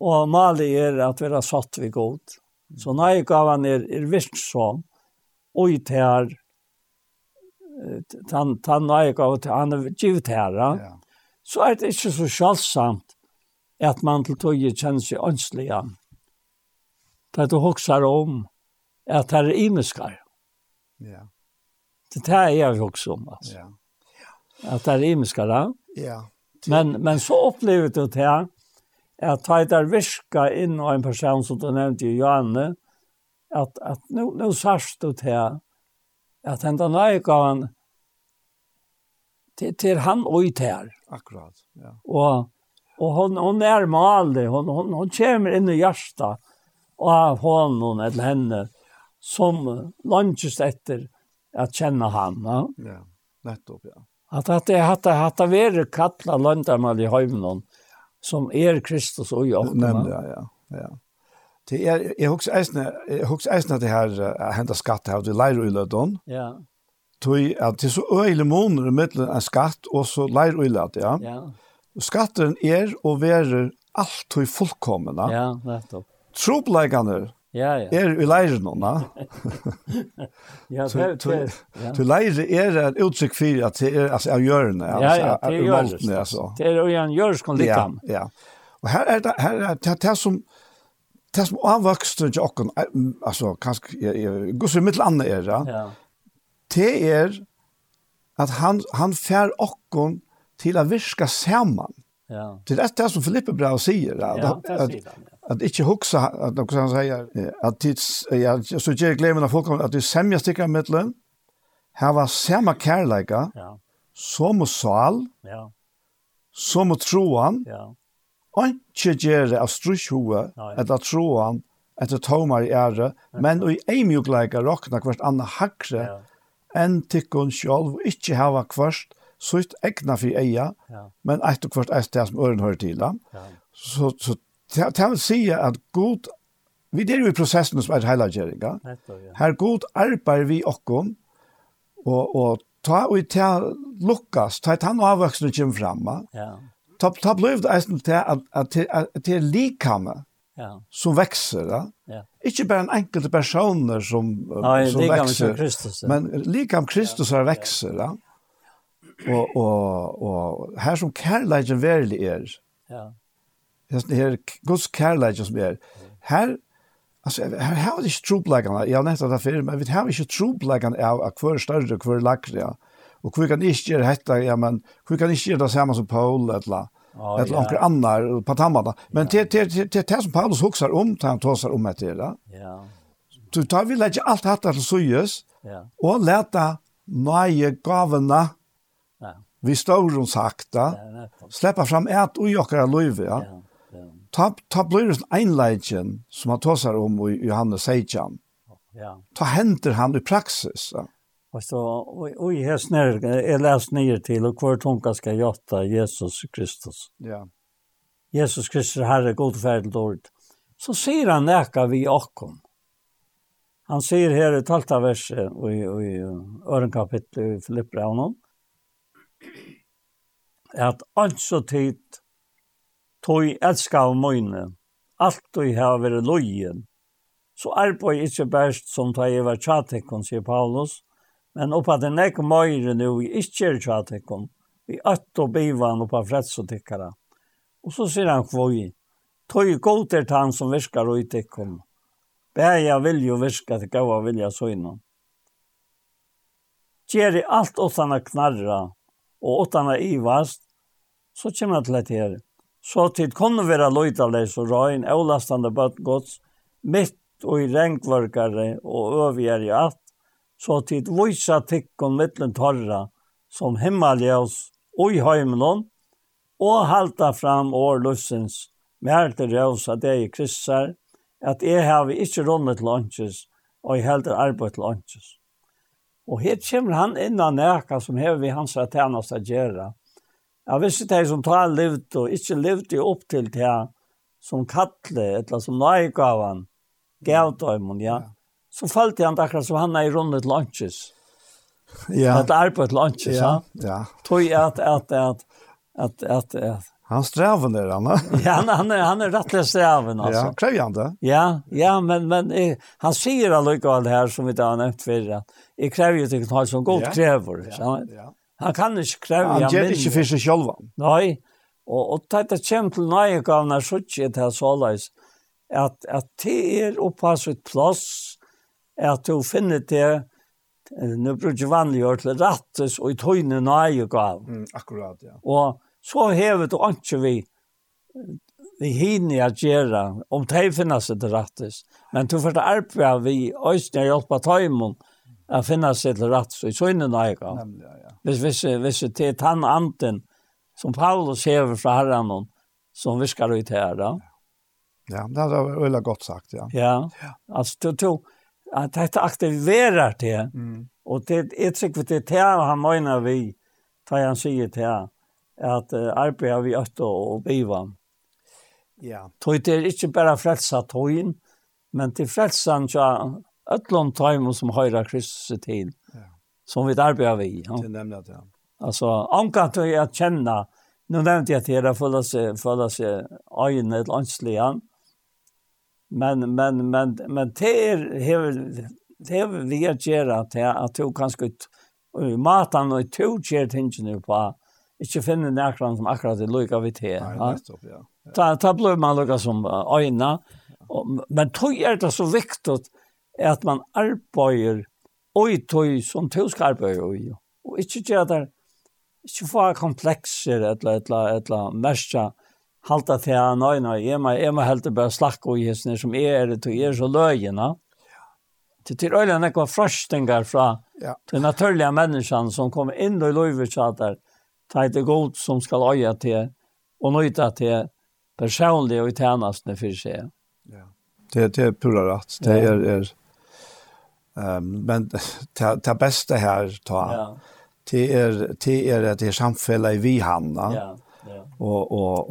Og Mali er at vi har satt vi god. Så når jeg gav han er, er virksom, og i det han, han når jeg gav til han er givet her, ja. så er det ikke så sjalsamt at man til tog kjenner seg ønskelig. Det er det du hokser om, at det er imeskar. Ja. Det er är jag också om. altså. Ja. At Att det er imeskar. Ja. Men, men så upplever det här att ta det viska in och en person som du i ju Janne att att nu nu särskilt ut här att hända nöjgavan till, till han och ut her. Akkurat, ja. Och, och hon, hon är malig, hon, hon, hon kommer in i hjärsta av honom eller henne som lunches etter att känna han. Ja, ja nettopp, ja. Att att det att det att det vara kalla landamal i hemmen som är Kristus och jag. Nämnde ja, ja. ja. Det är jag hooks äsna hooks äsna det här hända skatt här det lejer i London. Ja. Tui at det så øyle måneder mellom av skatt og så leir øyle, ja. ja. Skatten er og verer alt tui fullkomna. Ja, nettopp. Trobleggene Ja, ja. Er i leiren nå, na? ja, det er det. Du leire er et uttrykk for at det er altså, av hjørne, ja, ja, det er gjørelsen. Altså. Det er jo en gjørelsen likam. Ja, ja. Og her er det, her er det, det som, det som avvokste til okken, altså, kanskje, gus i mitt land er det, ja. det er at han, han fær okken til å virke sammen. Ja. Det er det som Filippe Brau sier, ja, det, at, att inte huxa att något som säger att tids ja så ger glömmer folk att du semja sticker mellan här var samma kärleka ja som sal ja som troan ja och inte ger av strushua att att troan att tomar i ära men i emjuk lika rockna kvart anna hackre ja. en tikkon sjálv inte hava kvart sutt egna för eja ja. men ett kvart det som örn hör till ja. så så Det vil si at god, vi er jo i prosessen som er heilagjeringa, her god arbeider vi okkom, og, og ta og ta lukkas, ta et han og avvøksne kjem framma, ja. ta, ta bliv det eisen til at, at, at, at det er likame, ja. som vekser, ja. ja. Ikke bare en enkelte personer som, Nei, som vekser, Kristus, ja. men likam Kristus er vekser, ja. ja. Og, og, og her som kærleiken verlig er, ja Det här Guds kärlek som är. Här Alltså här har vi inte troplägarna. Jag har nettat affärer, men vi har inte troplägarna av att kvar större och kvar lackre. Och kvar kan inte göra detta, ja men kvar kan inte göra det samma som Paul eller oh, eller några andra på tammarna. Men det det det det som Paulus huxar om, han tosar om det där. Ja. Du tar vi lägga allt hattar till sojus. Ja. Och lätta nye gavarna. Ja. Vi står runt sakta. Släppa fram ett och jokar löv, ja. ja ta, ta blir det en leidjen som han tar om i Johannes Seidjan. Ja. Ta henter han i praksis. Ja. Og så og i snær, är läst ner til, och kvar tunka ska jotta Jesus Kristus. Ja. Jesus Kristus Herre god färd ord. Så sier han näka vi akkom. Han sier her i talta verset og i, och i ören kapitel i at alt så tid tog elska av møyne, alt tog hava vere lojen. Så arbeid ikkje best som ta eva tjatekon, sier Paulus, men oppa den nek møyre nu i ikkje er tjatekon, vi øtt og bivan oppa fredsotikkara. Og så sier han kvoi, tog god er han som virkar og itekon. Bæja vilja virka til gaua vilja søgna. Gjeri alt åttana knarra og åttana ivast, så kommer han til et så tid kunne være løytaleis og røyn, avlastande bøtgods, mitt og i regnvørkare og øvigere i alt, så tid vysa tikkon mittlen torra, som himmeljøs og i høymlån, og halta fram år lussens, mer til røys at jeg er kristser, at jeg har ikke rundet til lunches, og jeg helder arbeid til åndsjes. Og her kommer han innan næka som hever vi hans at tjenest å gjøre, Jeg visste det som tar livet og ikke livet opp til det som kattle, eller som nøygaven, gavdøymon, ja. Så falt han akkurat som han er i rundet lunches. Ja. At arbeid lunches, ja. Ja. Tog jeg at, at, at, at, at, at. Han sträven där han. ja, han han er, han är rätt sträven altså. Ja, krävande. Ja, ja, men men eh, han sier alltså allt som vi har nämnt förra. Jag jo til att han som god kräver. Ja. ja. Han kan ikke kreve han gjør ikke for seg selv. Nei, og, og dette kommer til nøye gavne suttje til såleis, at, at det er oppasset plass, at du finner det, nu brukar vanlig år til rattes og i tøyne nøye nøyegav. Mm, akkurat, ja. Og så hever du ikke vi, vi hinner at gjøre, om det finnes et rattes. Men du får arbeid vi øyne hjelpe tøymen, at finnes et rattes og i tøyne nøyegav. Nemlig, ja, ja hvis, hvis, hvis det er tann anten som Paulus hever fra herren som viskar ut her. Da. Ja, det er veldig godt sagt, ja. Ja, ja. altså du tror at dette aktiverer det, mm. og det er sikkert det til han mener vi, da han sier til, at uh, arbeider vi øtte og bivann. Ja. Tøy det er ikke bare frelsa tøyen, men til frelsan tja ötlom tøymo som høyra Kristus til som vi arbetar vi. Ja. Det nämnde jag. Alltså ankan till att känna nu nämnde jag till att fulla sig fulla sig ögonen ett anslian. Men men men men det är det vi att göra att att du kanske ut matan och två ger tingen på inte finna näkran som akkurat är lika vid det. Ja, ja. Ta ta blöd man lukar som ögna. Men tog jag det så viktigt att man arbetar oi tøy som to skarpe oi. Og ikkje gjera det ikkje få komplekser etla etla etla mestra halta til han nei nei jeg må, jeg må helt bare slakke og hesne som er det to er så løyene. Til til øyla nekva frøstingar fra ja. til naturlige menneskene som kommer inn i der, ta det god som skal øye til og nøyta til personlig og i tjenestene for seg. Ja. Det, det er pura rett. Det er, er Um, men det beste her, ta, ja. det er, det er det er samfunnet vi han, da. Ja. Ja. Og, og,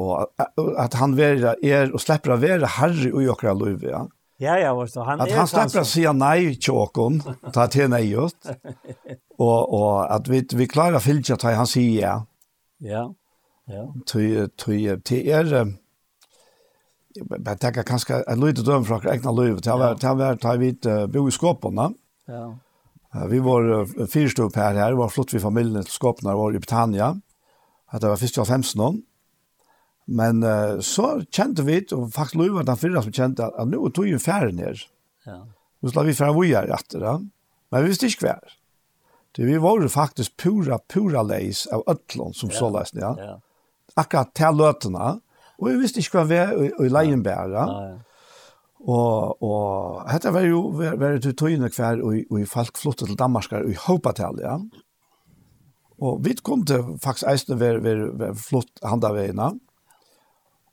og at han vera er og slipper å være herre i okra liv, ja. Ja, ja, var så. Han at han slipper å si nei til åkken, ta til nei ut, og, og at vi, vi klarer å fylle til han sier ja. Ja, ja. Til, til, til er, jag tänker kanske att lite döm från egna liv. Det var det var ta vid bo i skåporna. Ja. Vi var fyrst upp här här, var flott vi familjen till skåporna var i Britannia. Att det var först jag 15 år. Men uh, så kände vi och faktiskt Louis var den första som kände att nu tog ju färden ner. Ja. Nu ska vi fram vi är rätt det. Men vi visste inte kvar. Det vi var ju faktiskt pura pura leis av öllon som ja. så läs ja. ja. Akkurat till lötena. Og jeg visste ikke hva vi er i Leienberga. Og, og dette var jo var, til tøyene hver, og, og folk flyttet til Danmark og i Håpatel, ja. Og vi kom til faktisk eisene ved, ved, ved flott handaveiene.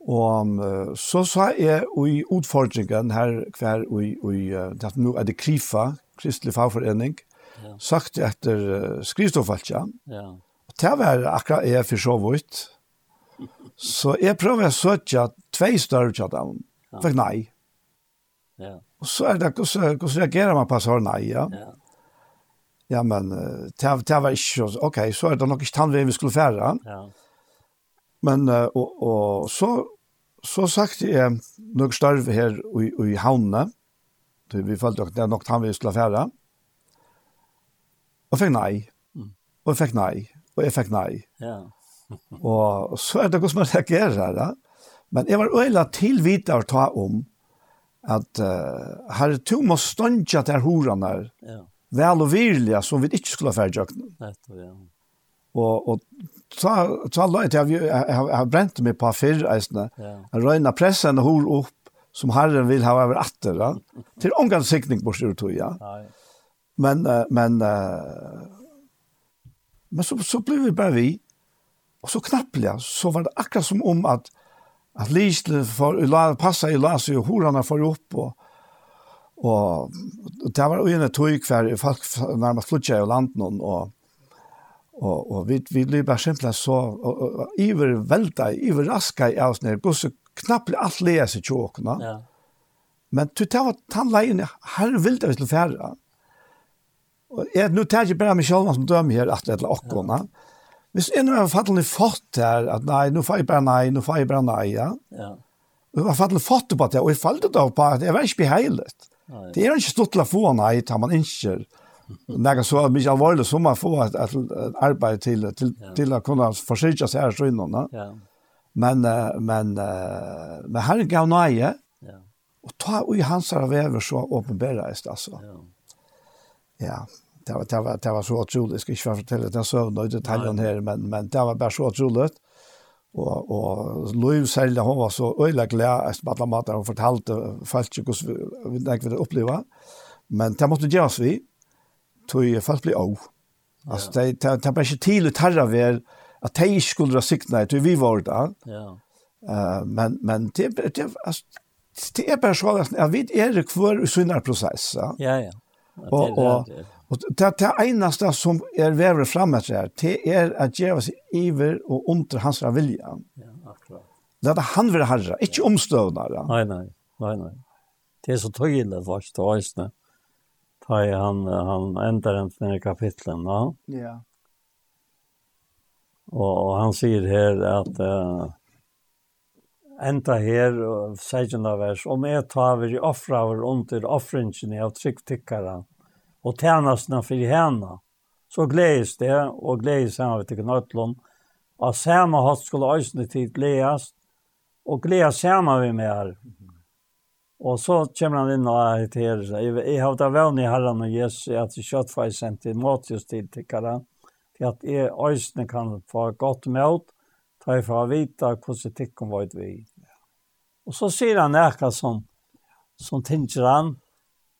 Og så sa jeg i utfordringen her hver, og, og at nå er det KRIFA, Kristelig Fagforening, ja. sagt etter uh, skrivstoffaltja. Ja. Og det var akkurat jeg for så vidt Så jeg prøver å søke tve større til dem. Fikk nei. Ja. Og så er det hvordan, hvordan reagerer man på svar nei, ja? Ja. Ja, men det, det var ikke så, ok, så er det nok ikke tannveien vi skulle fære. Ja. Men, og, og så, så sagt jeg nok større her i, i havnene, vi følte at det er nok tannveien vi skulle fære. Og fikk nei. Mm. Og jeg fikk nei. Og jeg fikk nei. Ja. og, så er det hvordan man reagerer da. Men jeg var øyla tilvita å ta om at uh, her to må ståndja til horene her, ja. vel og virlige, som vi ikke skulle ha ferdjøkken. Ja. Og, og ta, ta løy til jeg, har brent meg på fyrreisene, ja. jeg røyna pressen og hor opp, som herren vil ha over atter, Ja. til omgang sikning på styrt, ja. Men, uh, men, uh, men så, så blir vi bare vi, Og så knappelig, så var det akkurat som om at, at Lisle for, passa i lase, og horene for opp, og, og det var jo en tog hver folk nærmest flyttet i landet, og, og, og vi, vi ble bare simpelthen så, og, og, og iver velta, iver raska i oss nere, så knappelig alt leser seg tjåkene. Ja. Men du tar at var tannleien, her vil det vi til færre. Og jeg, nå tar jeg ikke bare meg selv som dømer her, at det er okkona. Ja Hvis en av fattene fått her, at nei, nå får jeg bare nei, nå får jeg bare nei, ja. Ja. Og jeg fattene fått på det, og jeg falt det av på at jeg var ikke beheilet. Det er ikke stort til å få nei, tar man ikke. Det er så mye alvorlig som man får et, et, et arbeid til, til, til å kunne forsøke seg her så innom. Ja. Men, men, men her gav nei, ja. og ta i hans av vever så åpenbæres det, altså. Ja. Ja det var, det var, det var så otroligt. Ska jag fortälla den sövna i detaljen här, men, men det var bara så otroligt. Og, og Louise Selle, hon var så øyla glad, at alle mater hun fortalte folk ikke hvordan vi ikke ville oppleve. Men det måtte gjøres vi, tog folk bli av. Altså, det, det, det var ikke tidlig tarra ved at de ikke skulle ha sikna, tog vi var da. Ja. Uh, men, men det, det, altså, det er bare så at vi er kvar i sånne prosess. Ja, ja. ja. Og, og, Og det, det eneste som er vevet fremme til her, det er at gjøre seg iver og under hans vilja. Ja, akkurat. Det er han vil herre, ikke omstøvende omstøvnere. Nei, nei, nei, nei. Det er så tøyelig faktisk, det var Ta i han, han ender en denne kapitlen, da. Ja. Og, og han sier her at uh, enda her, og sier han vers, om jeg tar vi offra over under offringen av tryggtikkeren, og tjenestene for henne. Så gledes det, og gledes henne til Knøtlund. Og samme hatt skulle øsne tid gledes, og gledes samme vi med her. Og så kommer han inn og agiterer seg. Jeg har vært vann i herren og Jesus, at jeg kjøtt kjøttfei sendte Matius til til tikkere, til at jeg øsne kan få godt med ut, ta jeg for å vite hvordan tikkene var vi. Og så sier han noe som, som tinger han,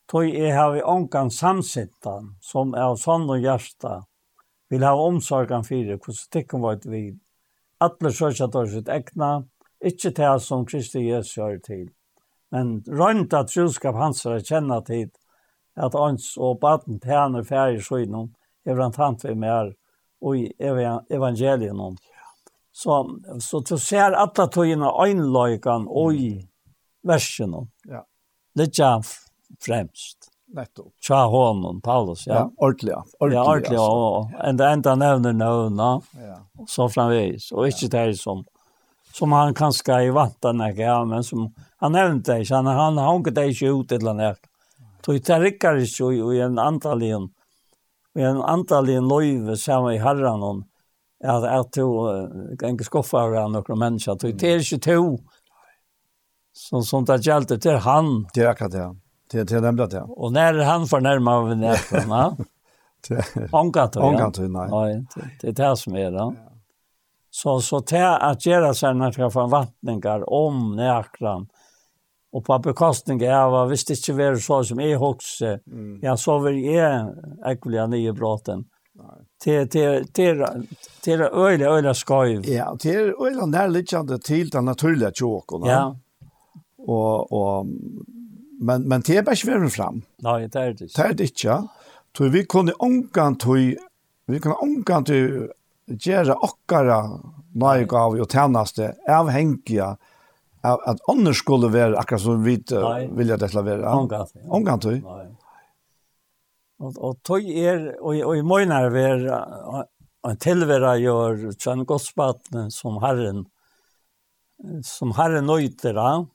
tog jeg har vi ångan samsittan, som er av sånn og hjärsta, vil ha omsorgan fyrir, hvordan tikkun var vi. Atler søkja tøy sitt egna, ikkje til som Kristi Jesu er til. Men rønt at troskap hans er kjenna tid, at ans og baden tjener færre søgnom, er blant han vi mer, og i evangelien. Så, så du ser alle tøyene øynløyene og i versene. Ja. Litt fremst. Nettopp. Tja honom, Paulus, ja. Ja, ordentlig, ja. Ordentlig, ja, ordentlig, altså. og enda enda nevner nøvna, ja. så framvis, og ikke ja. det som, som han kanskje i vantan, ikke, ja, men som han nevnte det, ikke, han, han hanker det ikke ut til han, ikke. Så det er ikke ikke i en antalligen, i en antalligen løyve sammen i herren, og at at to en skuffa av mennesker, så människa till ikke to, som sånt där gällde till han det er akkurat det Det det nämnde det. Och när han får närma av nätterna. Ångat Ångat nej. Nej, det är det som är då. Så så det att göra sen när jag får vattningar om näkran. Och på bekostning av vad visst inte vara så som är hooks. Mm. Ja, så vill jag äckliga nya brotten. Till till till till öliga öliga skoj. Ja, till lite närliggande till den naturliga tjokorna. Ja. Och och men men det är bara svär fram. Nej, det är det. Det är det inte. Tror vi kunde ångan tog vi kunde ångan tog göra okkara nej gav och tjänaste avhängiga av att annars skulle vara akkurat som vi vill jag deklarera. Ångan tog. Ångan tog. Nej. Och och tog er och och i mojnar är en tillvera gör tjän godspatten som Herren som Herren nöjter han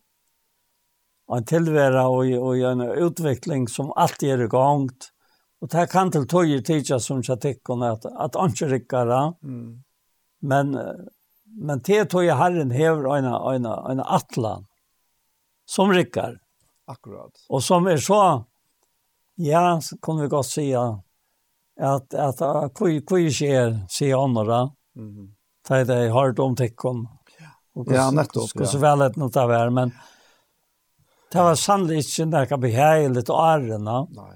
og en tilværa og, og en utvikling som alltid er i gang. Og det kan til tøye tidsja som jeg tikkene at, at ikke rikkere. Mm. Men, men til tøye herren hever en, en, en atlan som rikkar. Akkurat. Og som er så, ja, kan vi godt si at, at hvor skjer, sier andre, mm. det er det hardt om tikkene. Ja, nettopp. Skal så vel et noe av men... Ja Det var sannelig ikke når jeg noe behagelig å ære. Nei.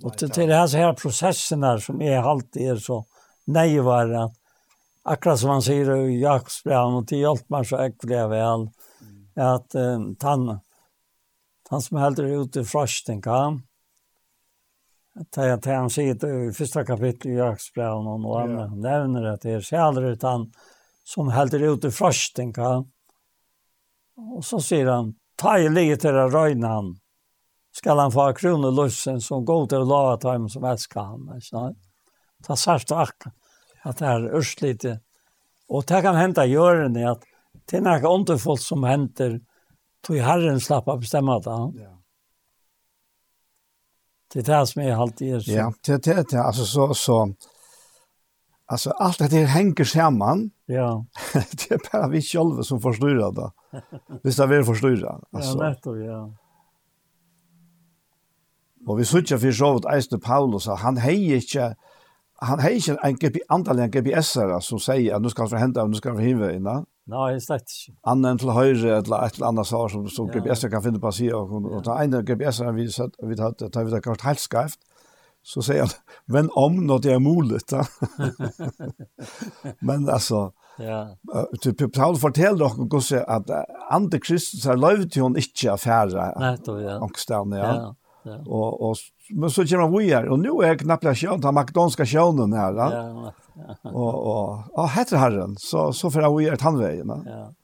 Og til, til disse her prosessene som er alltid er så nøyvare, akkurat som han sier i Jakobsbrevet, og til hjelp meg så ekkelig jeg vel, at um, han, han som heldur ut i frøstinga, til at han sier det i første kapittel i Jakobsbrevet, og noe ja. han nevner at det er særlig ut han som heldur ut i frøstinga, og så sier han, ta i livet til å røyne han. skal han få kronor lussen som går till lava ta hem som elsker han. Så, ta särskilt og akkurat at det er ørslite. Og det kan hente gjørende at det er något underfullt som henter tog herren slapp av bestemme det. Ja. Det er det som er alltid er så. Ja, det är det. Alltså så, så Alltså allt det här hänger samman. Ja. det är bara vi själva som förstår det. Visst är vi förstår Alltså. Ja, nettopp, ja. Och vi sutja för så att Eiste Paulus, han hei inte han hei inte en GP, antal en GPS-er som säger att nu ska vi forhenta, nu ska vi forhive in Nei, no, slett ikkje. Annen til høyre, et eller annet svar som, som ja. GPS-er kan finna på sig och och ta en GPS-er vi, vi tatt, ta vi det kort helt skreft, så säger han, men om något är möjligt. då men alltså, ja. typ, Paul fortäller också gosse att andre Kristus har löjt hon inte affärer. Nej, då, ja. Ångstande, ja. ja. Ja. Och, och, men så kommer vi här, och nu är knappt sjönt, han makedonska sjönen här. Ja, ja. ja. Och, och, och heter Herren, så, så får vi här tandvägen. Ja. ja.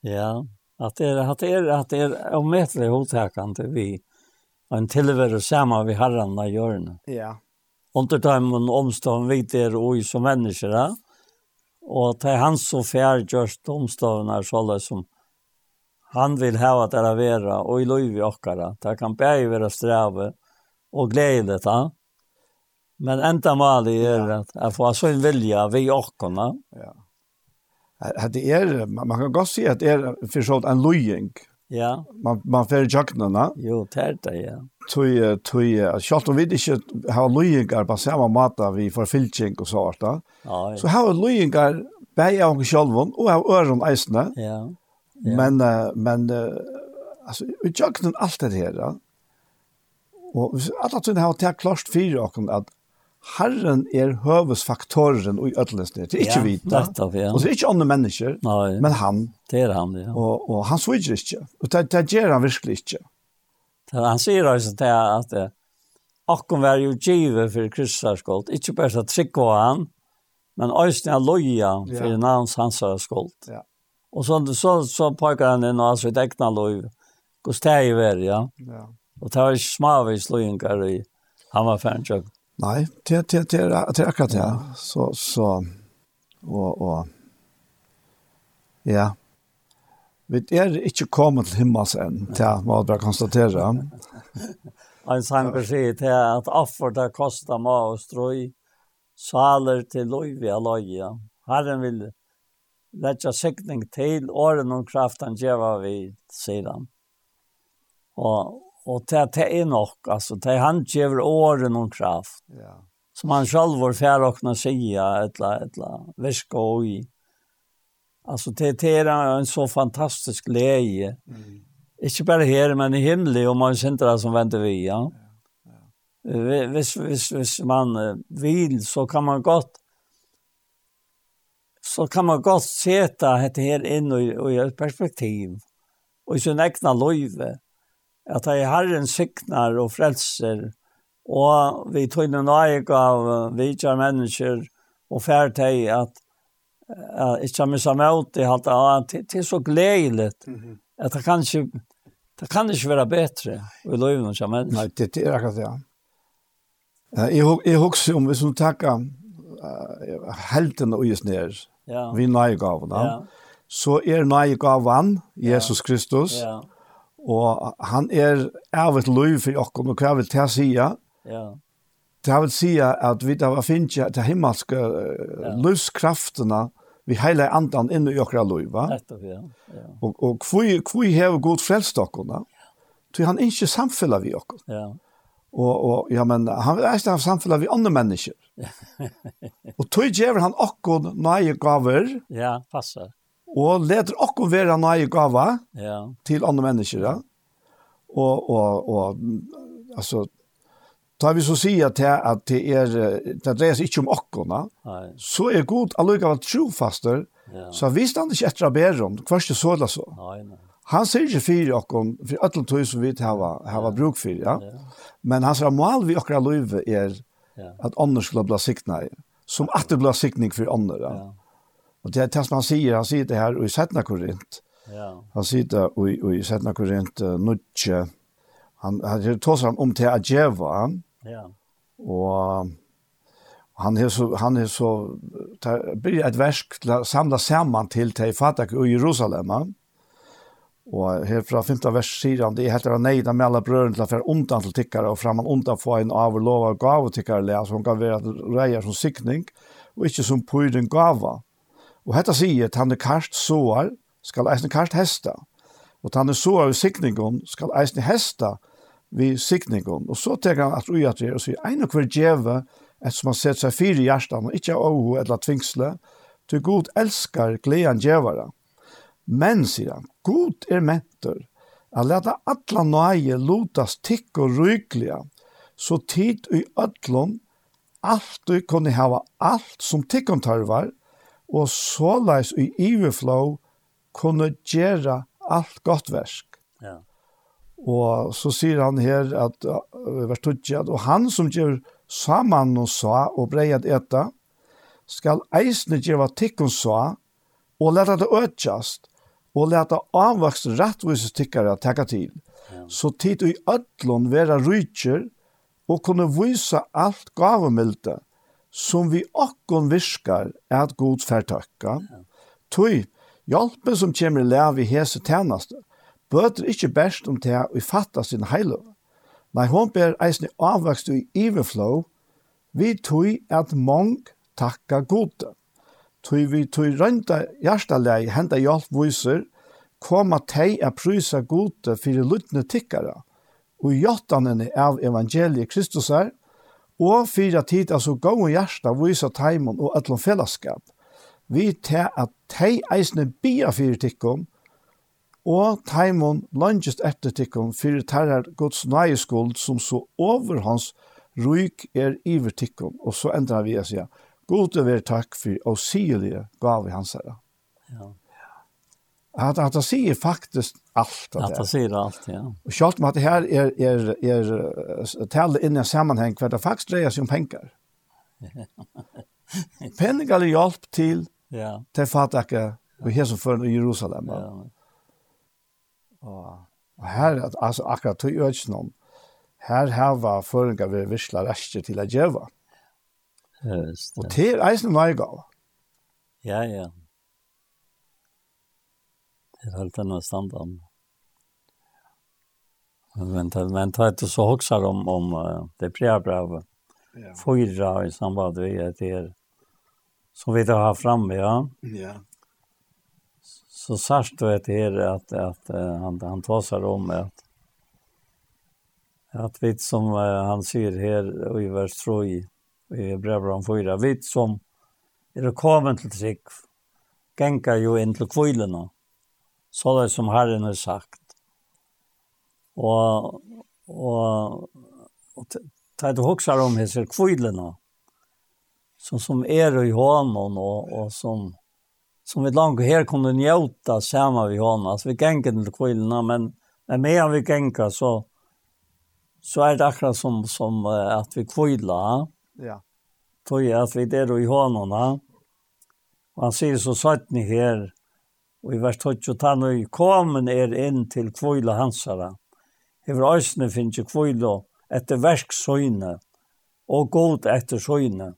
Ja, att det är, att det är, att det är ommätliga hotäkande vi en tilvære sammen vi herren av hjørnet. Ja. Under dem og omstående vi der og i som mennesker, ja. Og det er han som fjerdgjørst omstående er sånn som han vil hava det er være, og i lov i okkara. Det kan bare være strave og glede det, ja. Men enda malig er at jeg får sånn vilja vi okkara. Ja. Det er, man kan godt si at det er for sånn en løying. Ja Ja. Man man fer jakna, Jo, tærta, ja. Tøy tøy, skalt og vit ikkje ha løyingar på sama måte vi for fylking og sånt da. Ja. Så ha løyingar bei av sjálvon og av øron eisne. Ja. ja. Men uh, men uh, altså jakna alt det her da. Og alla tøy har tær klart fyrir okkum at Herren er høvesfaktoren i ødelestet. Det er ikke ja, vita. Nettopp, ja. Og det er ikke andre mennesker, Nei. men han. Det er han, ja. Og, og han sviger ikke. Og det, det gjør han virkelig ikke. Det, han sier også til at det, akkurat var jo givet for Kristus skuld. Ikke bare trygg var han, men også han loja for ja. navns hans skuld. Ja. Og så, så, så pakker han inn og altså i dekna loj. Hvordan det er jo ja. ja. Og det var ikke smavis lojengar i Hammerfernjøkken. Nei, det, det, det, det er akkurat det. Ja. Så, så, og, og, ja. Vi er ikke kommet til himmels enn, det må jeg bare konstatere. en sang beskjed til at offer det koster meg å strøy, saler til lov i aløya. Herren vil letja sikning til åren om kraften gjeva vi, sier han. Og, Och det, det er nok, alltså, det han ger åren och kraft. Ja. Som han selv var färd och kunna säga, etla, etla, viska og i. Alltså, det, det är en så fantastisk leie. Mm. Inte bara här, men i himlen, och man känner det som venter vi, ja. ja. Hvis, hvis, hvis man vil, så kan man gott så kan man gott seta dette her in och, i et perspektiv och i sin egna løyve. Mm at det er Herren siknar og frelser, og vi tog en eik av vidtja mennesker, og fært til at ikke har missa møt i halte av, det er så gledelig. At det kan ikke, det kan ikke være bedre, i vi lover noen som mennesker. Nei, det er akkurat det, ja. Jeg husker om vi som takker helten og just nere, vi nøyegavene, så er nøyegaven Jesus Kristus, ja. Og han er av et liv for okken, og hva vil det sige? Ja. Det vil si at vi da var finnes til himmelske ja. livskraftene, vi hele andan inn i okra liv, va? Nettopp, ja. ja. Og, og hvor, hvor har god frelst okkene? Ja. Så han ikke samfella vi okken. Ja. Og, og ja, men han vil eisne ha samfella vi andre mennesker. og tog gjever han okken nøye gaver. Ja, passer og leder okkur vera nøye gava ja. til andre mennesker. Ja? Og, og, og altså, tar vi så sier til at det er, det dreier seg ikke om okkurna, så er god allikevel trofaster, ja. så visste han ikke etter aberon, hva er det så eller så? Nei, nei. Han sier ikke fyrir okkur, for alle tog som vi hava, hava ja. bruk for, ja. ja. Men hans mål vi okkur løyve er ja. at ånder skulle bli sikna i, som at det blir sikning for ånder, ja. ja Och det er det som han sier, han sier det her i Sätna Korint. Ja. Han sier det i, i Sätna Korint, Nudje. Han, han tar seg om till Adjeva. Ja. Och han är så, han är så, det blir ett versk till samla samman till til Fatak i Jerusalem. Och her från femte vers sier han, det är helt av nejda med alla bröderna til å være ondan till tickare och framman ondan få en av og lov av gav och tickare, alltså kan være reier som siktning og ikke som pyr gava. Og hetta sier at han er karst soar, skal eisne karst hesta. Og han er soar vi sikningon, skal eisne hesta vi sikningon. Og så tenker han at ui at det, og sier, ein og hver djeve, et som har sett seg fire hjertan, og ikkje av eller tvingsle, til god elskar glean djevara. Men, sier han, god er mentor, at leta atla nøye lotas tikk og rykliga, så tid i ötlom, alt du kunne hava alt som tikkum tarvar, og såleis i iverflow kunne gjøre alt godt versk. Ja. Og så sier han her at, vers 20, og han som gjør saman og sa og brei at eta, skal eisne gjøre tikkun sa, og leta det øtjast, og leta avvokst rettvises tikkare tekka til. Ja. Så tid i ødlån vera rydkjer, og kunne vise alt gavemilde, som vi okkon virkar at god færtøkka. Tøy, hjelpen som kommer lær vi hese tjeneste, bøter ikkje best om det og fatta sin heile. Nei, hon ber eisne avvakst i iverflow, vi tøy at mong takka gode. Tøy vi tøy rønta hjertalei henta hjelp viser, koma tei a prysa gode fyrir lutne tikkara, og hjertanene av evangeliet Kristus er, og fyrir tid, altså gode hjertet, vise teimen og ætlom fellesskap, vi til at tei eisne bia fyrir tikkum, og teimen langest etter tikkum fyrir terrar gods nøyeskuld som så over hans ruik er iver tikkum, og så endrar vi å God gode ver takk for å sige det gav vi hans herre. Ja. Att att det säger faktiskt allt att det säger allt ja. Og selv om at det här är är är tale in i sammanhang hver det faktiskt det seg som penger. Pengar er hjelp till ja. Till fatakke og här som för Jerusalem. Ja. Och här alltså akkurat till ödsnon. Här har vi förringar vi visslar rester till å gjøre. Just det. Och till eisen Ja, ja. Det höll den att stanna Men, Men men tar inte så huxar om om det priabrev. Ja. Fyra i samband med det är som vi då har framme, ja. Ja. Så särskilt det är att att han han tar sig om att att vi som han säger här i vers 3 i Hebreerbrevet 4 vi som är kommet till trygg gänga ju in till kvillarna så det som Herren har sagt. Og, og, og ta et hoksar om hese kvidlene, som, som er i hånden, og, og som, som vi langt her kunne njóta sammen vi hånden. Altså, vi genker til kvidlene, men, men mer vi genker, så, så er det akkurat som, som at vi kvidler. Ja. Tog at vi der i hånden. Og han sier så satt ni her, Og i vers 12, han og komen er inn til kvøyla hansara. Hever æsne finnes jo kvøyla etter verksøyne og god etter søyne.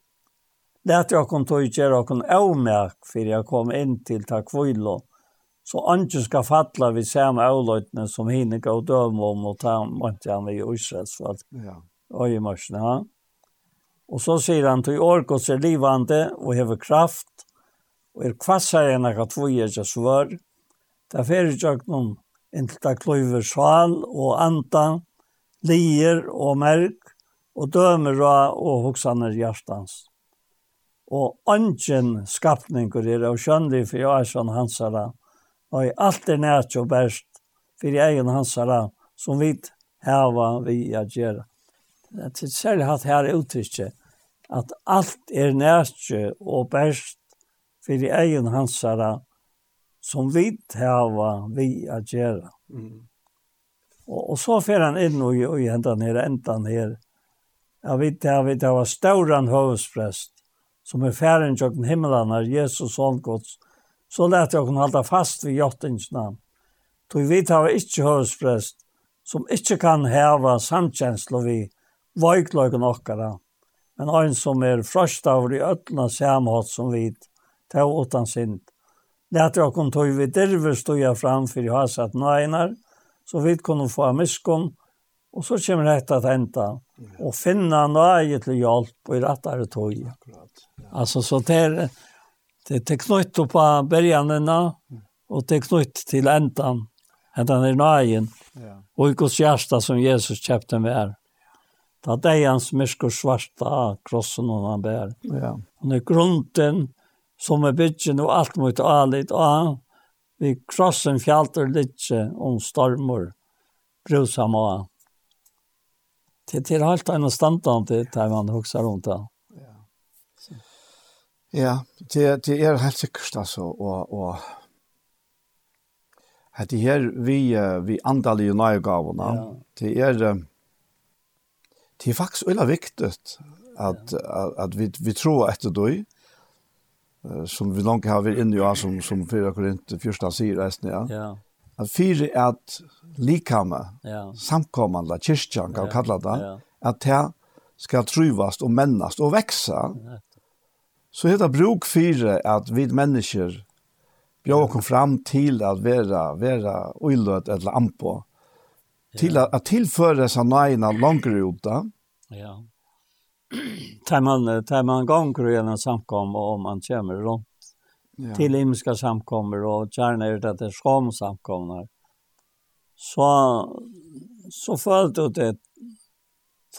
Læt jeg kom tog gjøre okon avmerk for jeg kom inn til ta kvøyla. Så andre skal fatla vi samme avløytene som hinne gav døm om og ta måtte han i Israels folk. Ja. Øyemarsene, ja. Og så sier han, «Tøy orkos er livande og hever kraft, og er kvassar enn akka tvoi ikke svör. Det fyrir tjøknum inntil det kløyver sval og andan, lier og merk og dømer og hoksaner hjertans. Og ønsken skapninger er av skjønlig for Jason Hansara, og alt er nært og best for egen Hansara som vi hava vi a gjera. Det er særlig hatt her uttrykket at alt er nært og best för egen hansara som vi hava vi att göra. Mm. Och, og så fer han inn og och enda ner enda här. Jag vet jag vet det var stor hövspräst som är färden till himmelen når Jesus son Guds så lät jag hon hålla fast vid jottens namn. vet vi tar inte høvesprest, som inte kan heva samkänsla vi vajklöken okkara, men en som är fröst av i ötlna samhåll som vid ta utan synd. Lät jag kon tog vi derver stod fram för jag har satt nejnar så vi kunne få miskon och så kommer det att hända och finna nöje till hjälp och i rättare tog. Ja. Alltså så där det är knytt på bergarna och det är knytt till ändan. Ändan är nöjen. Ja. Och i Guds hjärta som Jesus kjøpte med är. Det er hans myskor svarta krossen och han bär. Ja. Och när grunden som er byggen og alt mot alit og vi krossen fjalter litt om stormer brusam og til til halt en standan det der man hugsar rundt det. Ja. Ja, det det er helt sikkert altså og og at det her vi vi andalige nøygavene, ja. det er det er faktisk veldig viktig at, at, at vi, vi tror etter døy, som vi langt har vært inne i, som, som 4 Korint 1. sier resten, ja. ja. At fire er at likame, ja. samkommende, kyrkjan kan vi kalla det, ja. at det skal truvast og mennast og veksa. så er det bruk fire at vi mennesker bjør kom fram til at vera, være uiløt eller ampo, til at, at tilføre seg nøyene langere ut da, ja. tar man, tar man gånger genom samkom och man kommer runt ja. till himmelska samkommer och gärna är det att skam samkommer. Så, så följde det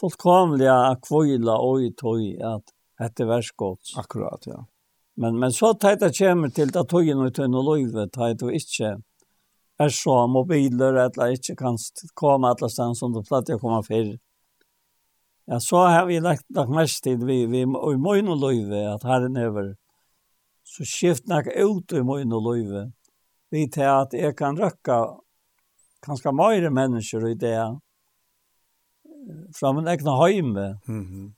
fullkomliga akvila och i tog att det är världskott. Akkurat, ja. Men, men så tar det kommer till att nog till och livet tar och inte är så mobiler eller inte kan komma alla stans som du plattar komma för. Ja, så har vi lagt nok mest tid vi, vi, i møyne og løyve, at herren over. Så skift nok ut i møyne og løyve. Vi til at jeg kan røkke ganske mange mennesker i det, fra min egna heime, mm -hmm.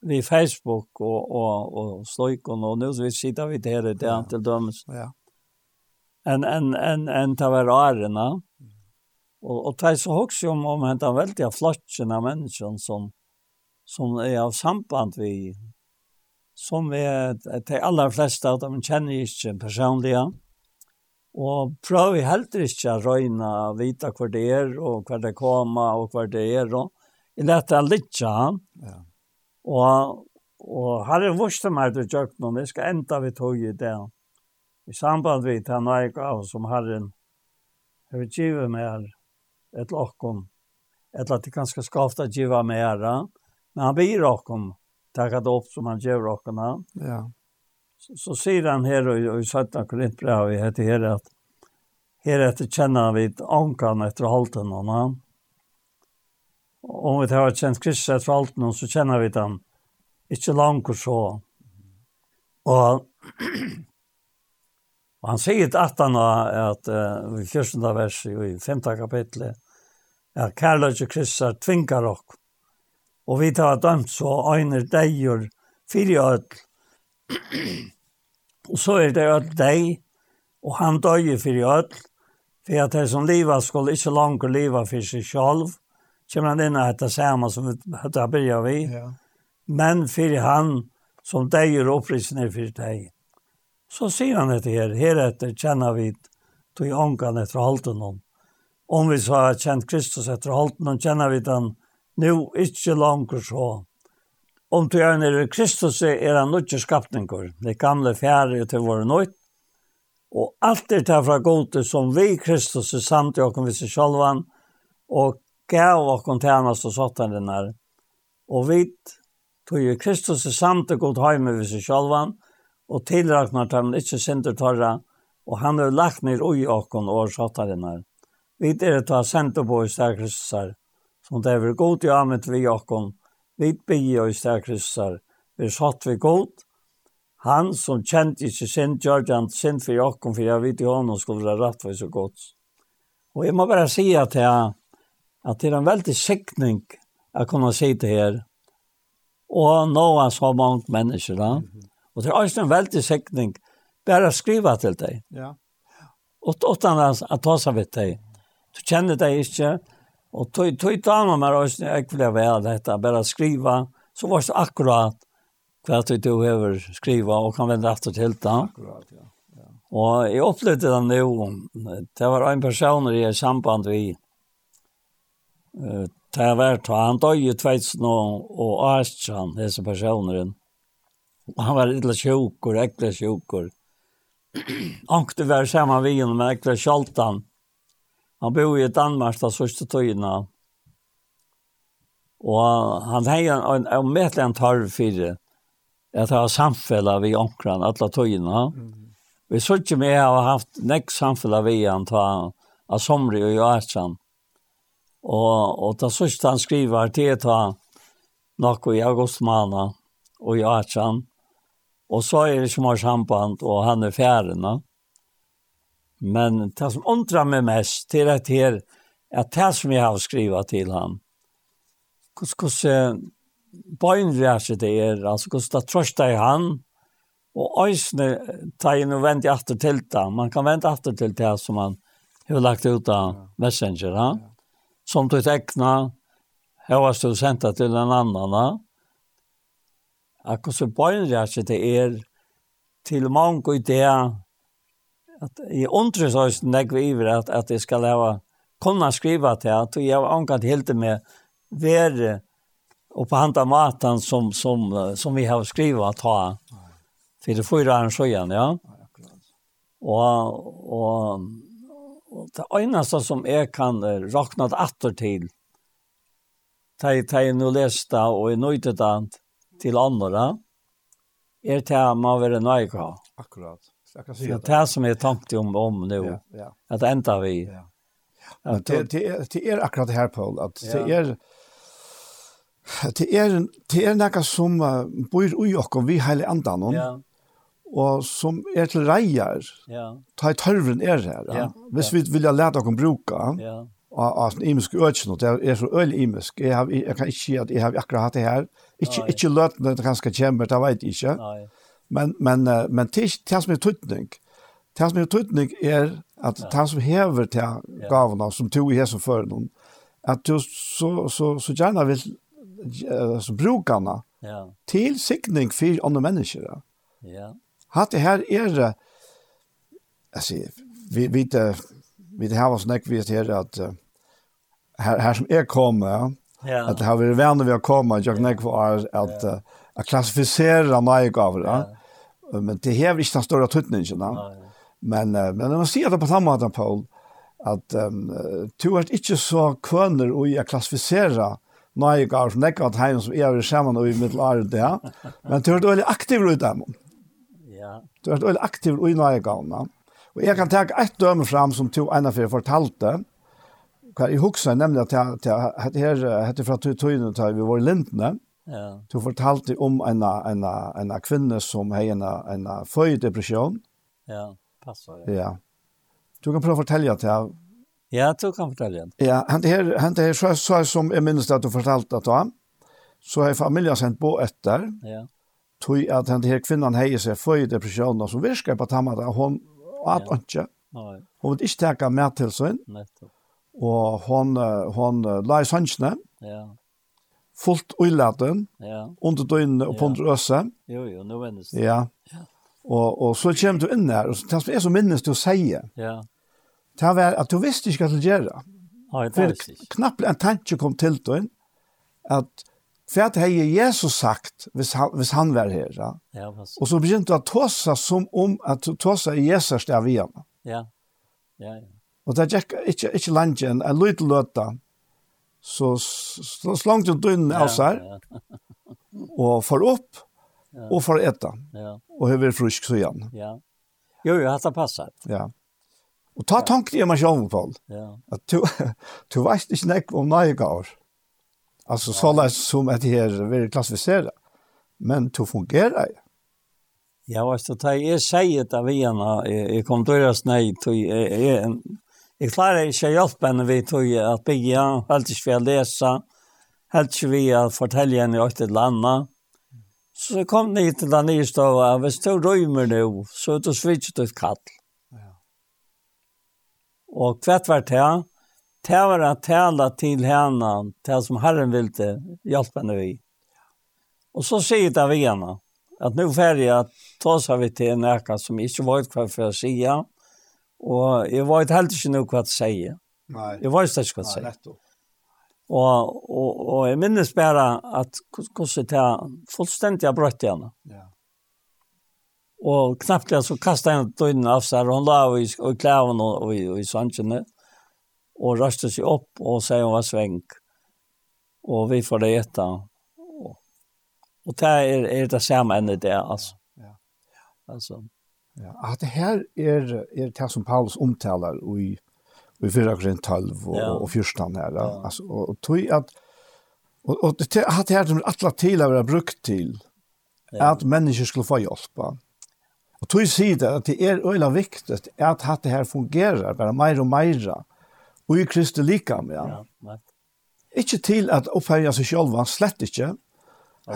vi Facebook og, og, og sløyken, og nå så vi sitter vi til det, det er til dømes. Ja. En, en, en, en til hver arena. Mm. Og, og det er så også om, om henne veldig flotjen av som som er av samband vi, som er de aller fleste av dem kjenner ikke personlig. og prøver heller ikke å røyne og vite hva det er, og hva det kommer, og hva det er, og jeg lette litt av ja. og, og her er vårt som er til kjøkkenen, jeg skal enda vi tog i det, i samband vi tar nøye av som herren, har vil give her, et lokken, eller at det kanskje skal ofte give meg her, Men han blir rocken takket opp som han gjør rockarna. Ja. Så, så sier han här og i sjätte vi heter her, at her etter kjenner vi ankan etter halten honom. Om vi har kjent Kristus etter halten så kjenner vi den ikke langt så. Og Og han sier til at han at uh, i 14. vers i 5. kapitlet at kærløyde Kristus tvinger dere. Og vi tar dømt så øyner deg og fire ødel. og så er det ødel deg, og han døyer fire ødel, for at det som livet skulle ikke langt leve for seg selv, kommer han inn og heter samme som vi heter Birja vi, ja. men for han som deier opprissene for deg. Så sier han dette her, heretter kjenner vi til ångan etter halten om. Om vi så har kjent Kristus etter halten, kjenner vi den, nu ikke langt så. Om du er nere Kristus er han ikke skapninger. Det gamle fjerde til våre nøyt. Og alt er det fra gode som vi Kristus er samt i åkken visse sjalvan og gav åkken tjenest og satan den her. Og vi tog jo Kristus er samt i god heime visse sjalvan og tilraknar dem ikke synder torra og han er lagt ned ui åkken og satan den her. Vi er det ha sendt på i stedet Kristus her som det er god i amet vi okkon, vi bygge og stær kristar, vi satt vi god, han som kjent ikke sin, gjør han sin for okkon, for jeg vet jo han skulle være rettvis og gods. Og jeg må bare si at jeg, at det er en veldig sikning jeg kunne si til her, og nå er så mange mennesker da, og det er også en veldig sikning, bare skriva til deg. Ja. Og åttan at ta seg vidt deg. Du kjenner deg ikke, Och tog tog ta med mig jeg jag ville väl detta bara skriva så var det akkurat vad du då över skriva og kan vende etter till det. Akkurat ja. Og Och jag upplevde den det var en person i samband vi eh det var ta han døg i tvärs og och Ashchan dessa personer. Han var lite sjuk och äcklig sjuk. Ankte var sammen vi med ekle skaltan Han bor i Danmark da sørste tøyene. Og han har en en, en tarv for det. Jeg tar samfellet ved omkring alle tøyene. Mm. Vi så ikke med jeg har haft nekk samfellet ved han ta av somri og jøretsen. Og, og da sørste han skriver til ta noe i august måned og jøretsen. Og så er det ikke mer samband, og han er fjerne. Men det som undrar mig mest till att det är det som jag har skrivit till han. Hur eh, bøynrjæse det er, altså hvordan det trøsta i han, og øysene tar inn og venter etter til det. Man kan vente etter til det som man har lagt ut av Messenger, Ja. som du tekna, har du sendte til en annan. Ha? At hvordan bøynrjæse det er, til mange i det, at jeg undrer så nek vi iver at, at jeg skal lave kunna skriva til at jeg har angat helt med være og på handa maten som, som, som vi har skriva att ha for det får ju en siden, ja. Og, og, og det eneste som jeg kan rakna atter til Ta jeg nå leste og jeg nøyte det til andre er til at man vil nøyka. Akkurat jag kan säga. Det som är tomt om om nu. Ja. Att ända vi. Ja. Men det det det är akkurat det här Paul att det är det är det är något som bor i och vi hela andan. Ja. Och som är till rejer. Ja. Ta tölven är det här. Hvis vi vill lära oss bruka. Ja Och att en imisk øtjen, og det är så öl imisk. jag har, kan inte si att jag har akkurat hatt det her. Ikke, ikke løtene det ganska kommer, det vet jag inte. Nej. Men, men, men det er ikke det som er tutning Det som er tøytning er at det som hever til gavene, som to i hese for noen, at du så, så, så gärna vil så brukarna ja. til signing for andre mennesker. Ja. hat det her er det, altså, vi vi det vi det har oss näck vi her at her, her som är kom, ja, at det har vi venner vi har kommet, jeg näck för for at, at, at mig meg ja. Men det hever ikke den store tøtningen. Men, uh, men man sier det på samme måte, Paul, at um, du er ikke så kønner og jeg klassifiserer nøye gav som nekka at heim som er sammen og i middelare det, men du er veldig aktiv ut dem. Ja. Du er veldig aktiv i nøye gavna. Og jeg kan ta ett døme fram som to ene for fortalte, hva jeg husker nemlig at jeg, at jeg, at jeg, at jeg, at jeg, at jeg, at Ja. Du fortalte om en en en kvinne som har en en føydepresjon. Ja, passar Ja. Ja. Du kan prøve å fortelle til. Ja, du kan fortelle det. Ja, han det her han her så, så som jeg minnes at du fortalte at han så har familien sendt på etter. Ja. Tui at han det her kvinnan heier seg fødedepression og så virker på tamma hun at ja. ikke. Nei. Hun vil ikke teka med til sin. Nettopp. Og hon, hon, hon la i sannsene. Ja fullt uilaten, ja. under døgnene og pondre ja. øse. Jo, jo, nå vennes det. Ja. Og, og så kommer du inn her, og det som er så minnes du å si, ja. det var at du visste ikke hva til å gjøre. Ja, det visste ikke. Knapt en tanke kom til døgn, at for at hei Jesus sagt, hvis han, hvis han var her, ja. ja og så begynte du å tåse som om at du tåse i Jesus der vi gjør. Ja, ja, ja. Og det gikk ikke, ikke langt igjen, en liten løte, så, så slangt ut døgnet av seg, og får opp, og får etta, ja. og høver frusk så igjen. Ja. Jo, jo, hatt det passet. Ja. Og ta tanken i meg selv, Paul, ja. at du, du vet ikke nek om nøye gaver. Altså, så lær som at her vil klassifisere, men du fungerer jo. Ja, altså, da jeg sier det av igjen, jeg kom til å gjøre snøy, jeg, jeg, Jeg klarer ikke å hjelpe henne vi tog at bygge helt ikke vi å lese, helt ikke vi å fortelle henne i til landet. Så kom ni til den nye stava, hvis du røymer nå, så er du svitset ut kall. Ja. Og hva var det, det var å tale til henne, til som Herren ville hjelpe henne vi. Og så sier det vi henne, at nå får jeg ta seg vi til en eka som ikke var hva for å sige, Og jeg var helt ikke noe hva å si. Nei. Jeg var ikke hva å si. Nei, nettopp. Og, og, og jeg minnes bare at hvordan det er fullstendig jeg brøtt igjen. Ja. Og knappt jeg så kastet jeg døgnet av seg, og hun la i, i klæven og, og, og i sansjene, og rastet seg opp og sier hun var svenk. Og vi får det etter. Og, og det er, er det samme enn det, altså. Ja. ja. Altså. Ja, at det her er, er det som Paulus omtaler i, i 4 Korint 12 og, ja. og 14 her. Ja. Altså, og, og tog at og, og det, at det her som alle tidligere har brukt til ja. at mennesker skulle få hjelp. Og tog sier det at det er øyla viktig at det her fungerer bare mer og mer og i Kristi likam, ja. ja. Ikke til at opphøye seg selv, slett ikke,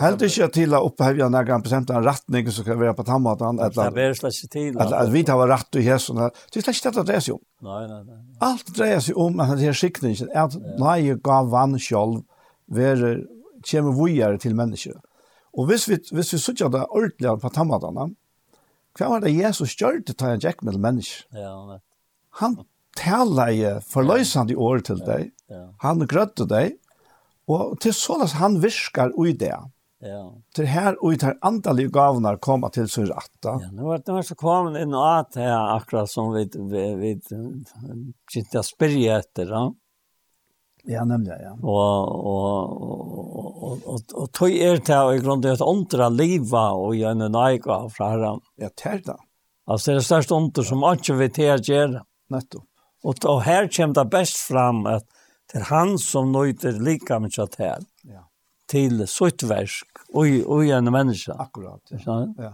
Helt ikke til å opphevja når han bestemt en retning som kan være på tannmaten. Det er slett ikke til. At at vi tar rett og hesen. Det er slett ikke det det dreier seg om. Nei, nei, nei. Alt dreier seg om at det er skikningen. At nei gav vann selv være kommer vujere til mennesker. Og hvis vi, hvis vi sier det ordentlig på tannmaten, hva var det Jesus gjør til å ta en jack med mennesker? Ja, nei. Han taler i forløsende år til deg. Ja. Han grøtte deg. Og til sånn at han virker ui det. Ja Ja. Til her og til ter antallige gavnar koma til så ratta. Ja, nu var det så kom inn og at er akkurat som vi vi å spørre etter, ja. Ja, nemlig, ja. Og, og, og, og, og, og tog er til i grunnen til at åndra liva og gjerne nøyga fra herren. Ja, til da. Altså det er det største som ikke vi til å gjøre. Nettopp. Og, og her kommer det best fram at det er han som nøyter lika mye til. Ja. Til sitt versk Oj oj en menneske. Akkurat. Ja. ja.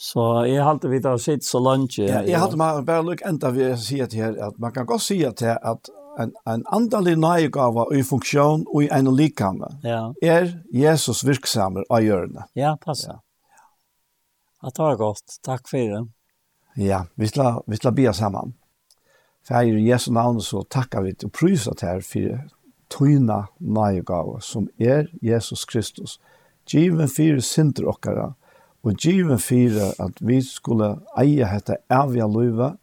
Så jeg halte vi da sitt så langt. Ja, jeg hade man bara lukk enda vi sier til här att man kan gå se att att en en andalig nöjgåva i funktion og i en likande. Ja. er Jesus virksamer av hjørnet. Ja, passa. Ja. Att var gott. Tack för det. Ja, vi skal, vi skal be samman. För i Jesu namn så tackar vi och prisar her för tøyna nægave som er Jesus Kristus. Given fyrir synder okkara, og given fyrir at vi skulle eie hetta evige løyve,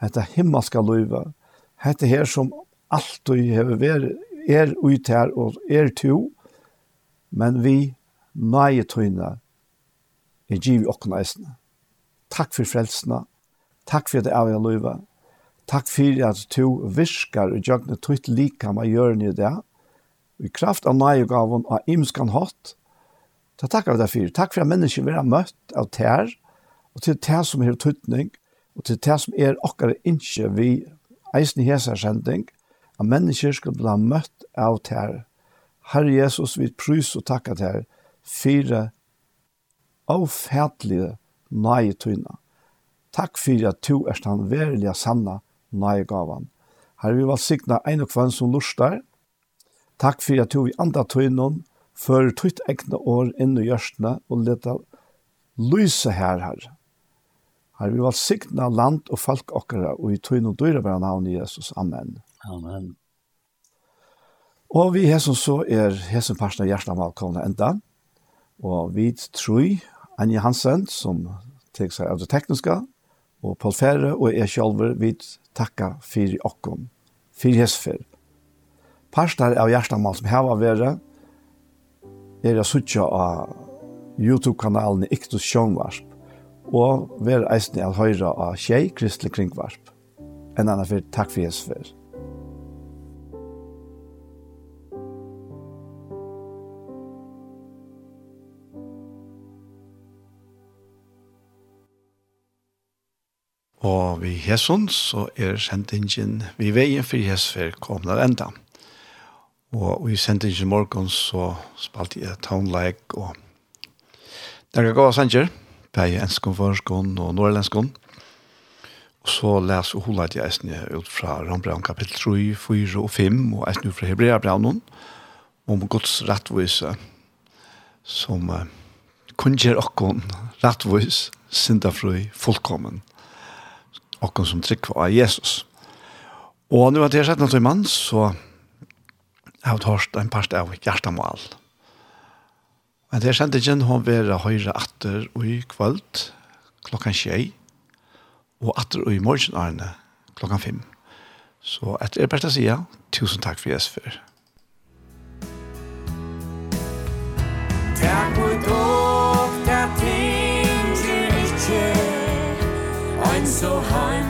hetta himmelska løyve, hetta her som alltid hever vært er ut her og er to, men vi nægge tøyna er givet okkara eisne. Takk for frelsene, takk for det evige løyve, Takk for at du virkar og gjør det tøyt lika med gjørne i det. I kraft av nøyegavn av imskan hatt. Så takkar vi deg for. Takk for at mennesker vil ha møtt av tær, og til tær som er tøytning, og til tær som er okkar innskje vi eisen i hesarsending, at mennesker skal bli møtt av tær. Herre Jesus, vi prys og takkar tær fire avfætlige nøyetøyna. Takk for at du er den verilige sanna, nøye gavan. Herre, vi vil signa ein og kvann som lustar. Takk for at du vi andre tøynon, for tøyt egna år inn i hjørstene og leta lyse her, herre. Herre, vi vil signa land og folk okkara, og i tøynon døyre vera navn i Jesus. Amen. Amen. Og vi hesson så er hesson parten av hjertet velkomne enda. Og vi tror Anja Hansen, som tek seg av det tekniske, og Paul Ferre og jeg selv, vi takka fyrir okkom, fyrir hesfer. Parstar av hjertamal som heva vera, er jeg suttja av YouTube-kanalen Iktus Sjønvarsp, og vera eisne al høyra av Kjei Kristelig Kringvarsp. En annan fyrir takk fyrir hesfer. Og vi hesson så er sendingen vi veien for hesfer kommer enda. Og vi sendingen morgen så spalte jeg townlike og der er gå sanger, begge enskån, forskån og nordlenskån. Og så les og holde jeg eisne ut fra Rambraun kapittel 3, 4 og 5 og eisne ut fra Hebrea Hebreabraunen om Guds rettvise som uh, kunngjør okkon rettvis, sindafrøy, fullkommen okken som trykk av Jesus. Og nu at jeg sett noen til mann, så jeg har hørt en part av hjertemål. Men det er kjent ikke hun være høyre atter og i kvöld klokkan tjei, og atter og i morgen Arne klokkan fem. Så etter er best å si ja, tusen takk for jeg for. Takk for so high